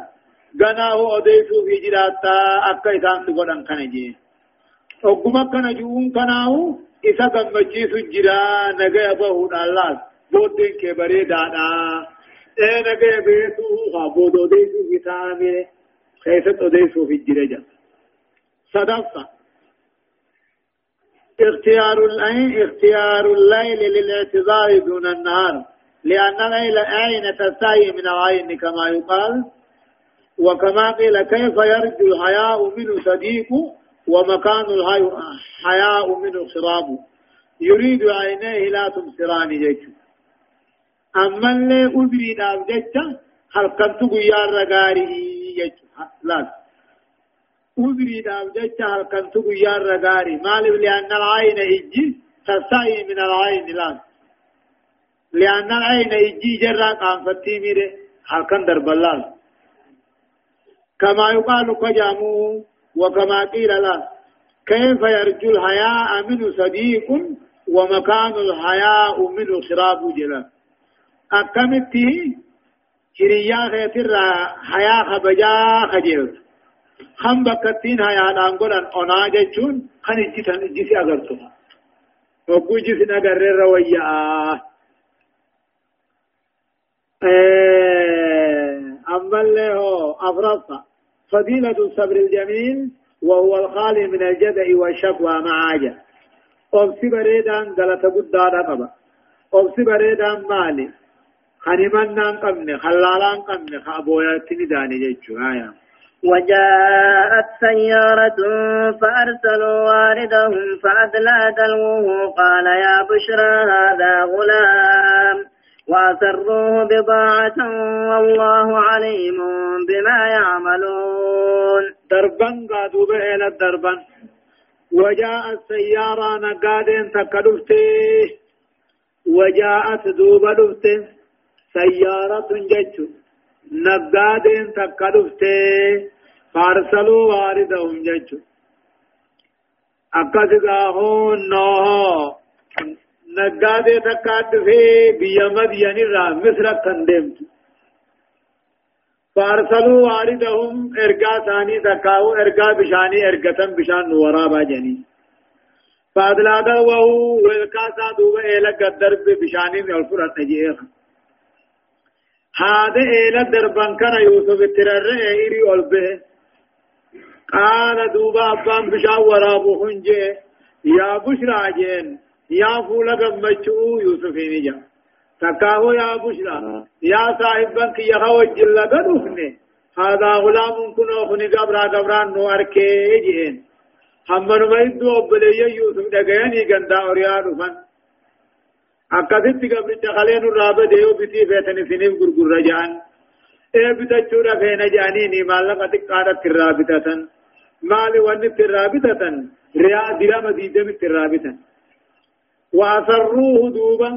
Speaker 1: غناه اوديسو في جراتا اكا إسان تقول ان كنجي وقما كان جون كناو إسا غمجيسو جرا نغي أبهو دالال بودين كبري دانا اے نغي بيتو خابودو ديسو في تامي خيست اوديسو في جرجا صدقة اختيار الليل اختيار الليل للاعتذار دون النهار لأن الليل عين تستحي من العين كما يقال وكما قيل كيف يرجو الحياء منه صديق ومكان الحياء منه خراب يريد عينيه لا تبصران جيش جيش هل كنت قيار رقاري جيش لا أدري دام جيتش هلكن تقيار رقاري مالب لأن العين إجي تستعي من العين الآن لأن العين إجي جرى قام فتيمير هلكن درب الله كما يقال قجامو وكما قيل له كيف يرجو الحياء منه صديق ومكان الحياء منه خراب جلا أكمتي هريا خيتر حياء خبجا خجلت خم بكتين هيا دانغولان أنا جچون خن جيتن جيسي اگرتو وقو جيسي نگر رويا اما اللي هو افرطا فضيلة الصبر الجميل وهو الخالي من الجدع والشكوى مع عجل أبسي بريدان غلط قدادا قبا أبسي بريدان مالي خنمان قمني خلالان قمني خابويا تنداني جيشو آيام
Speaker 2: وجاءت سيارة فأرسلوا واردهم فأدلى دلوه قال يا بشرى هذا غلام. وأسروه بضاعة والله عليم بما يعملون.
Speaker 1: دربا قادوا بإلى دربا وجاءت سيارة نقادين تكدفته وجاءت دوبا دفته سيارة جتشو نقادين تكدفته فارسلوا واردهم ججو أكاسقا هون نوه نقادة تكاد في بيا مدين الرا مصر كندمت فارسلوا واردهم ارقا ثاني تكاو ارقا بشاني ارقتم بشان ورابا جني فادلادا وهو والكاسا دوبا إلى قدر بشاني الفرات نجيخ هذا إلى دربان كان يوسف الترر إيري ألبه قال دوبا أبان بشان ورابو هنجي يا بشرى جين يا فولا قمتشو يوسف نجا تكاهو يا بشرى يا صاحبك يا خوج لغدوفني هذا غلام كنو خني قبرا قبرا نو أركي جين همن ما يدو أبلي يوسف دقياني قندا أوريا رفن akkasitti gabricha kaleen urraaba deeyo bitii feetani siniif gurgurra ja'an ee bitachuudha feena ja'aniini maallaqa xiqqaadhatti irraa bitatan maali wanni itti irraa bitatan riyaa dirama diidamitti irraa bitan وأسروه دوبا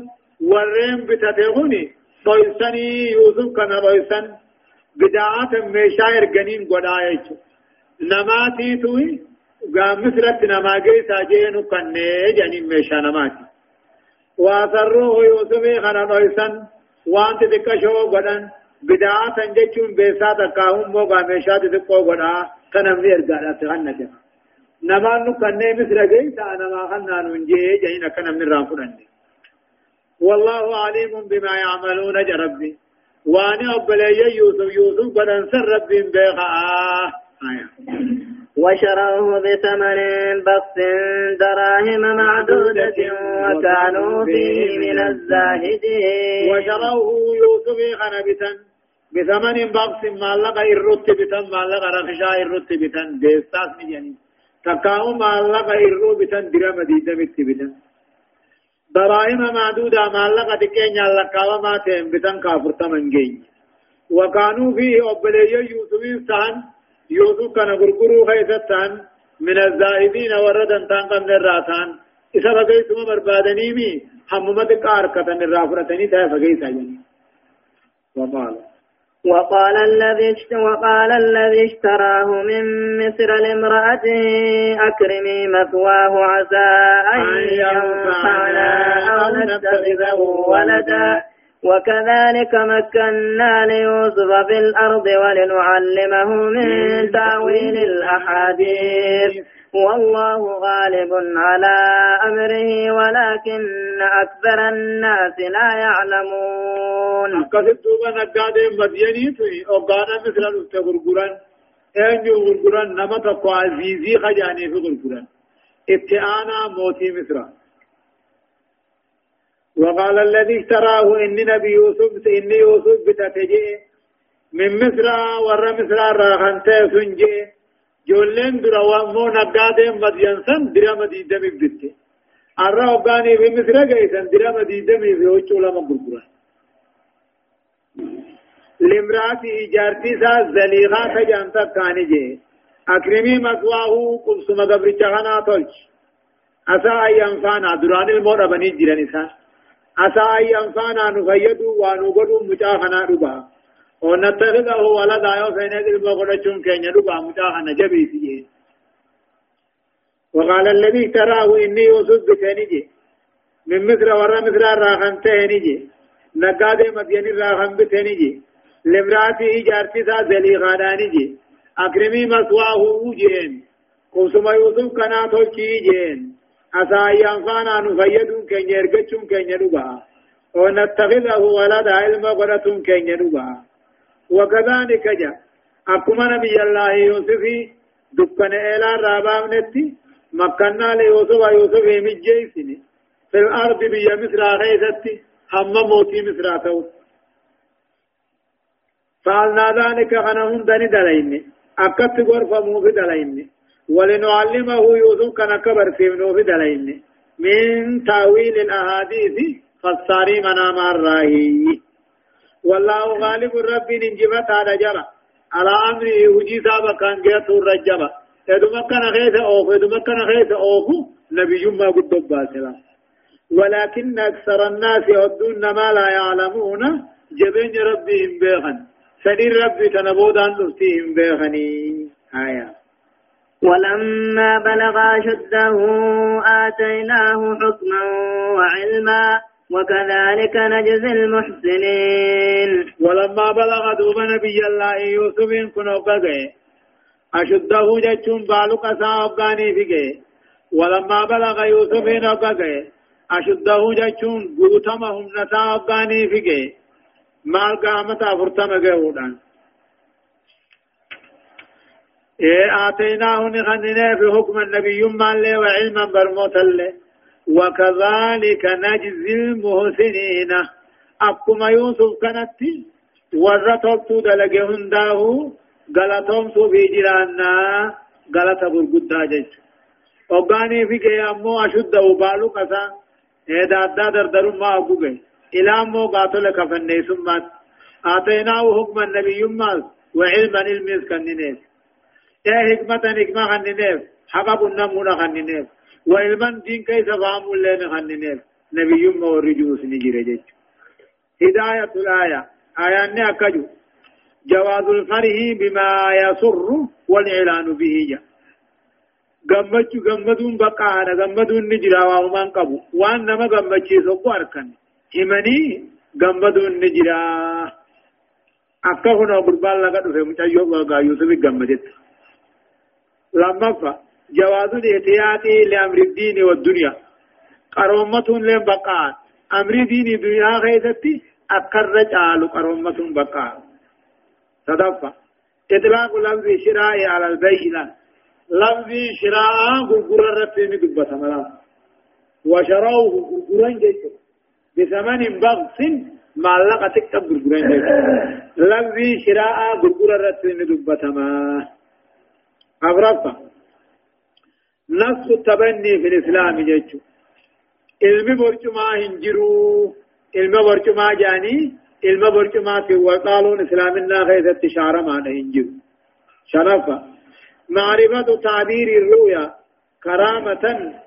Speaker 1: ورين بتتغني طيسني يوسف كان طيسن بداعة ميشاير جنين قدايش نماتي توي قام مثلت نما جيسا جينو كنه جنين ميشا نماتي وأسروه يوسف كان طيسن وانت تكشو قدن بداعة جيشون بيسا تكاهم موغا ميشا تتقو قدا كنم نيرقا تغنى نمان كنه مثل جيسا نما خنا ننجي جين كنا من رافرن والله عليم بما يعملون جربي واني أبلي يوسف يوسف بدن سر ربي بيخا آية
Speaker 2: وشروه بثمن بخس دراهم معدودة وكانوا فيه من الزاهدين.
Speaker 1: وشروه يوسف خنبتا بثمن بخس ما لقى الرت بتن ما لقى رخشا الرت بتن ديستاس مجانين تكاو معلقة إرو بتن درم ديدة متبتن دراهم معدودة معلقة تكين يلقاوا ما تهم بتن كافر تمنجي. وكانوا فيه أبلي يوسف سان يوسف كان غرغرو خيستان من الزائدين وردا تان قمن الراتان إذا بقيتم بربادني مي هممت كاركتن الرافرتني تافقيتا يعني وقال.
Speaker 2: وقال الذي وقال الذي اشتراه من مصر لامرأته أكرمي مثواه عسى أن ينفعنا أو نتخذه ولدا. وكذلك مكنا ليوسف في الأرض ولنعلمه من تأويل الأحاديث. والله غالب على أمره ولكن أكثر الناس لا يعلمون.
Speaker 1: أكثر دوبا نقاد مديني في أقانا مثل الأستا غرغران أين غرغران تقوى عزيزي خجاني في غرغران ابتعانا موتي مصر وقال الذي اشتراه إن نبي يوسف إن يوسف بتتجئ من مصر ور مصر راخنته سنجئ جولين درا وامو نقادين مدين سن درا مديدة مبدت أرى وقاني في مصر جيسن درا مديدة مبدت وچولا مقرقرا لمراتي إجارتي سا زليغا تجانتا كاني جي أكرمي مسواه قبس مقبر چغنا تلش أسا أي أنفانا دران المور بني جراني أسا أي أنفانا نفيدو وانوغدو مجاخنا ربا ونتخذه ولدا يو فينك المغرچون كين يدوبا متاها نجبي سيه وقال الذي تراه إني يوسف بكنيجي من مصر ورا مصر راخن تهنيجي نقاد مدين راخن بتهنيجي لمراتي جارتي ذا غانانيجي أكرمي مسواه وجين قوسما يوسف كنا تولكي جين أسا ينفانا نفيدون كين يرغچون كين يدوبا ونتخذه ولدا علم غرتون كين يدوبا وكذلك جاء أكما نبي الله يوسف دكان إلى رابام نتي مكنا ليوسف يوسف مجيسني. في الأرض بيا مصر غيثتي هم موتي مصر توت فعلنا ذلك غنهم دني دليني. أكت غرفة مو في دليني. ولنعلمه كان كبر في منو في دليني من تأويل الأحاديث فالصاري منام الراهي والله غالب الرب ننجبت على جرى على أمره وجي سابا كان جاءت الرجبة يدوما كان خيث أوف يدوما كان خيث أوف. نبي جمع قد باسلا ولكن أكثر الناس يهدون ما لا يعلمون. جبين ربهم بيغن. سنين ربي تنبودان نفتيهم بيغني. آية.
Speaker 2: ولما بلغ أشده آتيناه حكما وعلما وكذلك نجزي المحسنين.
Speaker 1: ولما بلغ دوب نبي الله يوسف كن أبقى أشده جتشون بالك أسا أبقاني فيك ولما بلغ يوسف أبقى أشده جتشون قوتمهم نتا أبقاني فيك مال قامت أفرتم قهودان إيه آتيناه في حكم النبي مال وعلما برموت الله وكذلك نجزي المحسنين. أكما يوسف كانت ورطبت دلق هنداه غلطهم في جرانا غلط برقدا جج وقاني في كي أمو أشد وبالو قسا إذا أدى دردر ما أبوغي إلى أمو قاتل كفني ثم آتيناه حكم النبي مال وعلما الميز إيه حكمة حكمة خننيف حقب النمون خننيف وعلما دين كيف فهم لنا خننيف نبي ما ورجوس نجير جيش هداية الآية آية أكجو جواز الفرح بما يسر والإعلان به جا ni jira waamumaan qabu waan nama gammachiisu ku arkan himanii gammaduun ni jira akka kunoo gurbaan laga dhufe mucayyoo gogaa yuusufi gammadetti lammaffaa جواز الاحتياط لأمر الدين والدنيا. قرومة لهم بقاء أمر دين الدنيا غيثتي أكر جعل قرومة بقاء صدفة. إطلاق لفظ شراء على البينة لفظ شراء غرغر رتين دبة ملام وشراوه غرغران جيشه بثمن بغس معلقة تكتب غرغران جيشه لفظ شراء غرغر رتين دبة ما أبرفة نص التبني في الإسلام جيتشو علم برجما هنجرو علم برجما جاني علم برجما في وقالون إسلامنا غيث التشارة ما هنجرو شرفة معرفة تعبير الرؤيا كرامة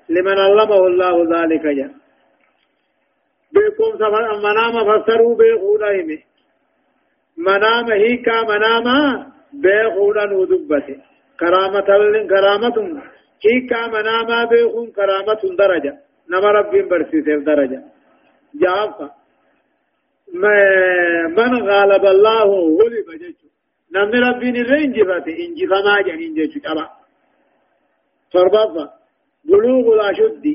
Speaker 1: لمن علمه الله ذلك جاء بكم سفر منام فسروا بخودائمه منام هيكا مناما بخودا ودبته كرامة كرامة كيكا مناما بيخون كرامة درجة نما ربين برسيسيف درجة جافا من غالب الله غلب جيشو نمن ربين الرنجفة انجفما جنين جيشو كبا فربابا بلوغ الأشد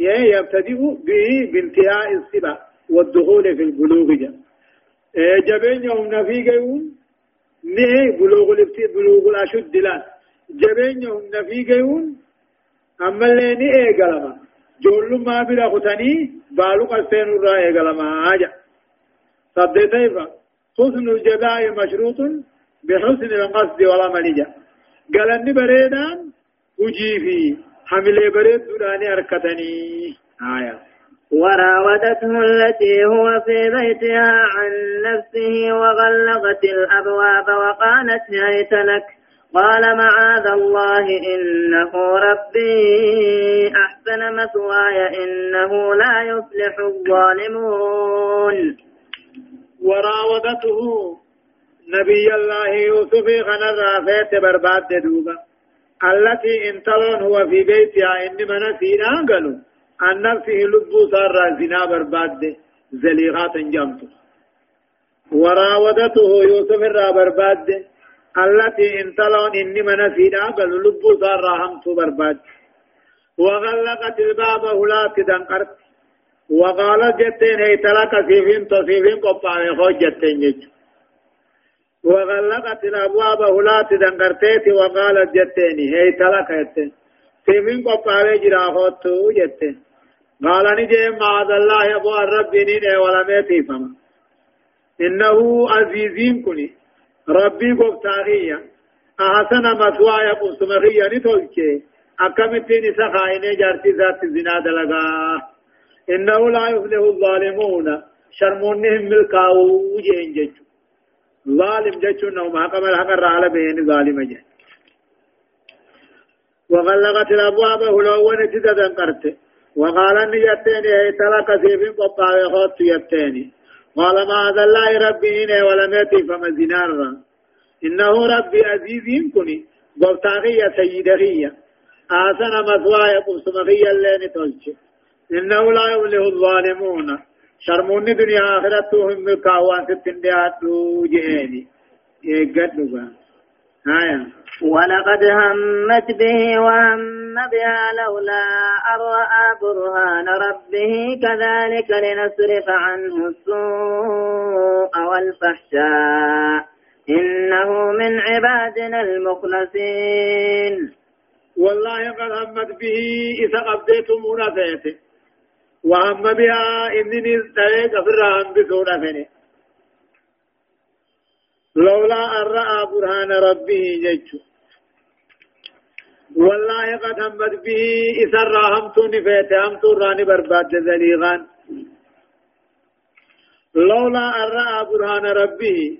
Speaker 1: يبتدئ به بانتهاء السبع والدخول في البلوغ جا جبين يوم نفيق يوم نه بلوغ بلوغ الأشد لا جبين يوم نفيق يوم أما اللي ني إيقلما جول ما بلا خطني بالو قسين الرا إيقلما آجا صدتيفا حسن الجزاء مشروط بحسن القصد ولا منجا قالني بريدان وجي في حمل بريد دوراني أركتني آية
Speaker 2: وراودته التي هو في بيتها عن نفسه وغلقت الأبواب وقالت هيت لك قال معاذ الله إنه ربي أحسن مثواي إنه لا يفلح الظالمون.
Speaker 1: وراودته نبي الله يوسف خن الرافات برباد دوبا. التي انتلون هو في بيتها إن من سينا قالوا. أن نفسه لبو صار زنا برباد زليغات جمت وراودته يوسف الرا برباد التي انتلون إني من سيدا قال لبو صار رحمت برباد وغلقت الباب هلا تدنقرت وقال جتين هي تلك سيفين تصيفين قبعة خوش جتين جتين وغلقت الأبواب هلا تدنقرتيت وقالت جتين هي تلك جتين. سيفين قبعة جراخوت جتين. قال نجي معاذ الله أبو الرب نين ولا ميتي فما. إنه عزيزين كني. ربي قبطانية أحسن مثوايا قبطمخية نتولكي أكمتين سخائني جارتي ذات الزنا دلقا إنه لا يفلح الظالمون شرمونهم ملكاو جين جيجو ظالم جيجو نوم حقم الحق الرعال بين ظالم جيجو وغلقت الأبواب هلوون تددن قرت وقال أن يتيني تلك سيفين قطع يخوت يتيني قال معاذ الله ربي إني ولم يتي فما زنار إنه ربي عزيز كني قبطاغية سيدغية. آسن مثواي قبسمغية اللين تلش إنه لا يفلح الظالمون. شرموني دنيا آخرتهم مكاوان ستن دياتو جهيني يقدوا بها آية
Speaker 2: ولقد همت به وهم بها لولا أن رأى برهان ربه كذلك لنصرف عنه السوء والفحشاء. إنه من عبادنا المخلصين.
Speaker 1: والله قد همت به إذا قبضيتم منافيته وهم بها إنني في الرحم بسونا فنه لولا أن رأى برهان ربه جيشه والله قد همت به إسر همت نفيت همت راني برباد زليغان. لولا أن رأى برهان ربه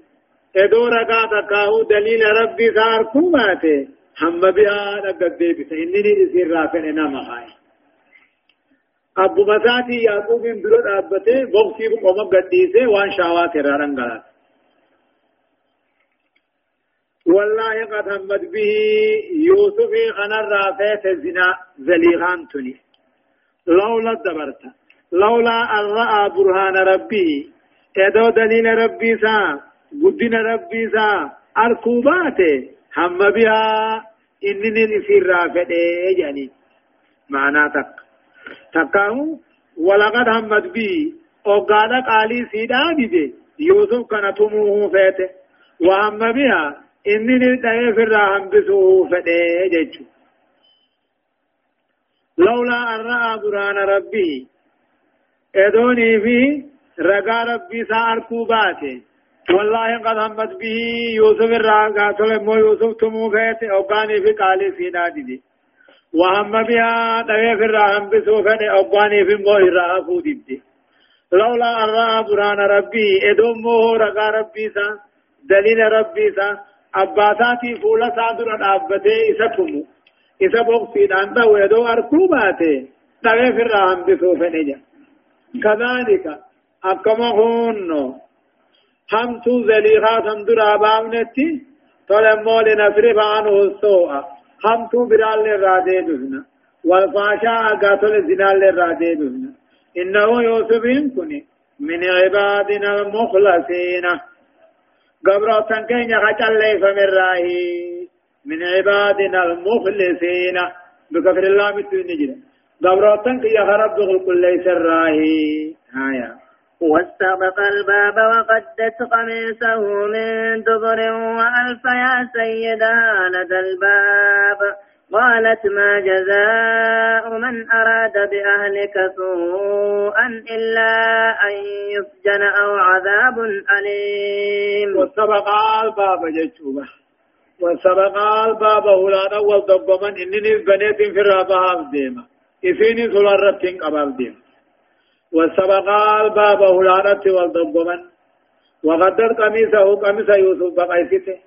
Speaker 1: إدو رقا تقاو دليل ربي صار كوماته هم بها نقد بيبس إنني إسر رافن نما خاي أبو مساتي يعقوب برود أبته بغسي بقوم قديسه وان شاوات رارنگلات. والله قد همت به يوسف خنا رافت الزنا زليغان تني. لولا دبرت لولا أن رأى برهان ربي إدو دليل ربي سا قدن ربي سا أركوبات هم بها إنني في رافت جاني معنى تك. تكاو ولقد همت به وقال قالي سيدا دي. يوسف كان تموه فيته وهم بها inni ni ta'ee firraa hambisuu fedhee jechu لولا أن رأى برهان ربه إدوني في رقا ربي سار كوباته والله قد همت به يوسف الرقا سلمو يوسف تمو فيت أوقاني في قالي في نادي وهم بها دوي في الرحم بسوفة أوقاني في مو الرحا فودي لولا أن رأى برهان ربي إدوم مو رقا ربي سا دليل ربي سا abbaasaati fuula isaa dura dhaabbatee isa tumu isa boqsiidhaan ta'u edoo arkuu baate dhawee firraa hambisuu fedhe jedha kadhaalika akkama hunno hamtuu zaliikaa san duraa baafnetti tole immoo linasrifa anhu soo'a hamtuu biraallee irraa deebifna والفاشاء قاتل الزنا للرادي إنه يوسف كن من عبادنا المخلصين قبرو تنكين خجل ليس من راهي من عبادنا المخلصين. بكفر الله مثل نجد. قبرو تنكين يا رب كل ليس الراهي آية.
Speaker 2: واستبق الباب وقدت قميصه من دبر وألف يا سيدها لدى الباب. قالت ما جزاء من أراد بأهلك سوءا إلا أن يسجن أو عذاب أليم.
Speaker 1: وسبق الباب جتوبة وسبق الباب هلانا والضب من إنني بنيت في الرابها ديما إفيني سلارتين قبال ديما وسبق الباب هلانا والضب من وقدر قميصه قميص يوسف بقيسته.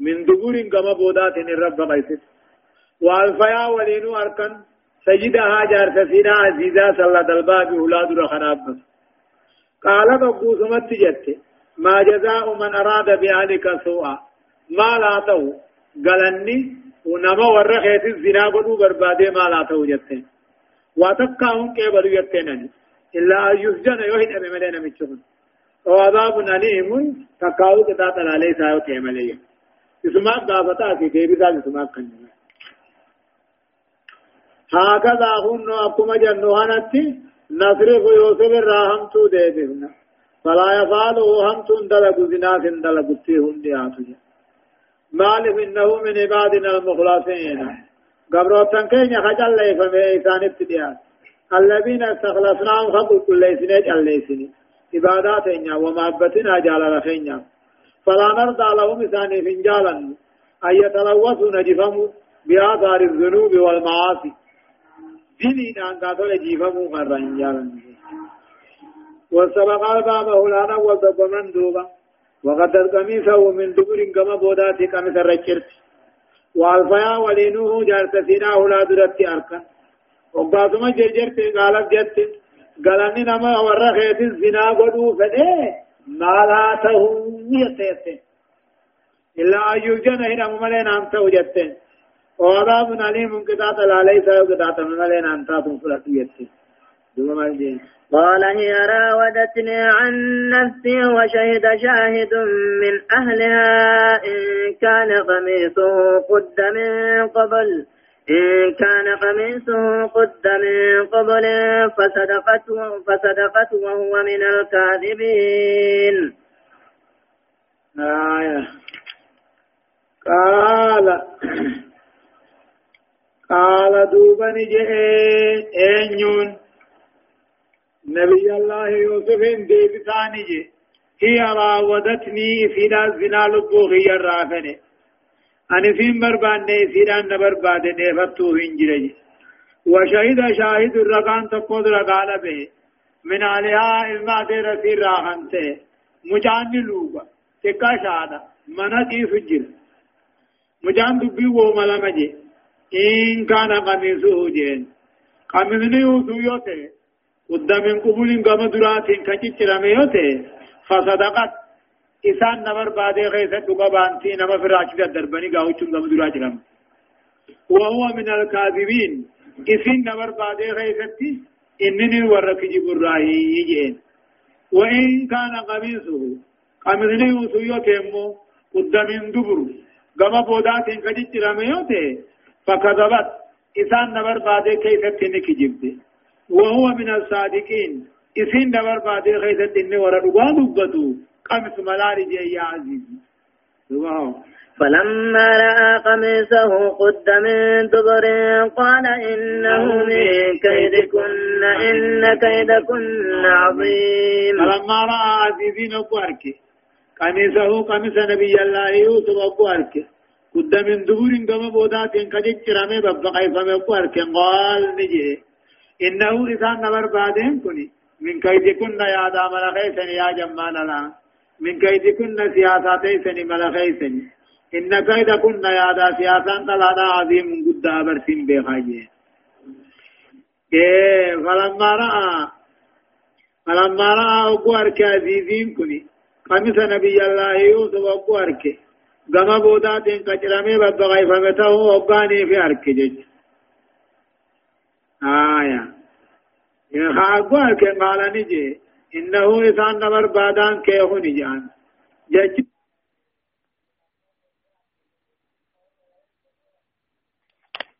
Speaker 1: من دبور كما بودات الرب بقيسته. وألفيا ولينو أركن سيدها جار سفينة عزيزة صلى الباب أولاد رخناب قال تقو سمت جت ما جزاء من أراد بأهلك سوءا؟ ما لا تو قالني ونما ورخيت الزنا بدو برباده ما لا تو جت. واتقاهم كيبل يتنني إلا يسجن يوهد أمي مدينة وعذاب أليم تقاو كتاب عليه سايو كيماليه اسمع دافتا في ديبي ذا اسمع هكذا هن أكما جنوهانتي نصرف يوسف الراهمتو ديبهن. فلا يفعله همت دلق زناف دلق فيهن دياتو مالف إنه من عبادنا المخلصين. قبروتن كين خجل لي فمي إيسان ابتديات الذين استخلصناهم خبر كل سنة الليسن عبادات إنيا ومحبتنا جال رخينيا. فلا نرضى لهم إساني فنجالا أن يتلوثوا نجفهم بآثار الذنوب والمعاصي. ديني دان قاتل جيفمو خرن جالن وسبق الباب هلانا وضبمن دوبا. وقد قميصه من دبر كما بوداتي قميص الرجرت والفيا ولينوه جارت سينا هلا درتي أركن وقاسما جرجرت قالت جت قالني نما ورخيت الزنا قدو فده ما لا تهم يسيته إلا أن يجن هنا مملين أمته جتين وعذاب أليم قطعة لا ليس قطعة من علينا أن تاتم فلسيتي
Speaker 2: قال هي راودتني عن نفسي وشهد شاهد من أهلها إن كان قميصه قد من قبل. إن كان قميصه قد من قبل فصدقت فصدقت وهو من الكاذبين.
Speaker 1: آية. قال قال دوبني جئ أنيون نبي الله يوسف ديب ثاني جئ. هي راودتني في ذا الزنا لبوغي الرافنه أنا في بربان نيسيران نبرباد نيفتو هنجري وشهد شاهد الرقان تقود رقال به. من عليها المعدي رسير راغنته مجان لوبا. تكا شادا. منتي فجر. مجان دبي و ملمجي إن كان قميصه جين قميصني يوسو يوته قدام قبول قام دراتين كجيرمي يوته فصدقت. إسان نمر بعد غيثة دقبان في نمر فراش دربني قاو چون قم دراج لم وهو من الكاذبين. إسين نمر بعد غيثة إنني ورك جب الراهي يجين وإن كان قميصه قميصني يوسيو تيمو قدام دبر. قم بودات كجت رميوته. فكذبت. إسان نمر بعد كيفة نكجبت وهو من الصادقين. إسين نمر بعد غيثة إني ورد. وانبتو قمس ملاري يا عزيزي
Speaker 2: فلما رأى قميصه قد من دبر قال إنه من كيدكن. إن كيدكن عظيم.
Speaker 1: فلما رأى عزيزين أبوارك قميصه قميص نبي الله يوسف أبوارك قد من دبر قم بودات كجج رمي ببقى فم أبوارك قال نجي. إنه إذا نبر بعدين كني من كيدكن يا دام لخيسن يا جمال الله من كيد كن سياساتي سني ملخيسني إن كيد كن يا دا سياسان تلادا عظيم قد أبرسين بخاجه إيه فلما رأى فلما رأى أقوارك عزيزين كني قمس نبي الله يوسف أقوارك غما بوداتين كجرمي ببغي فمته وقاني في أرك جج آية يا أقوارك قال نجي إنه إذا نمر بادان كيهو نجان جج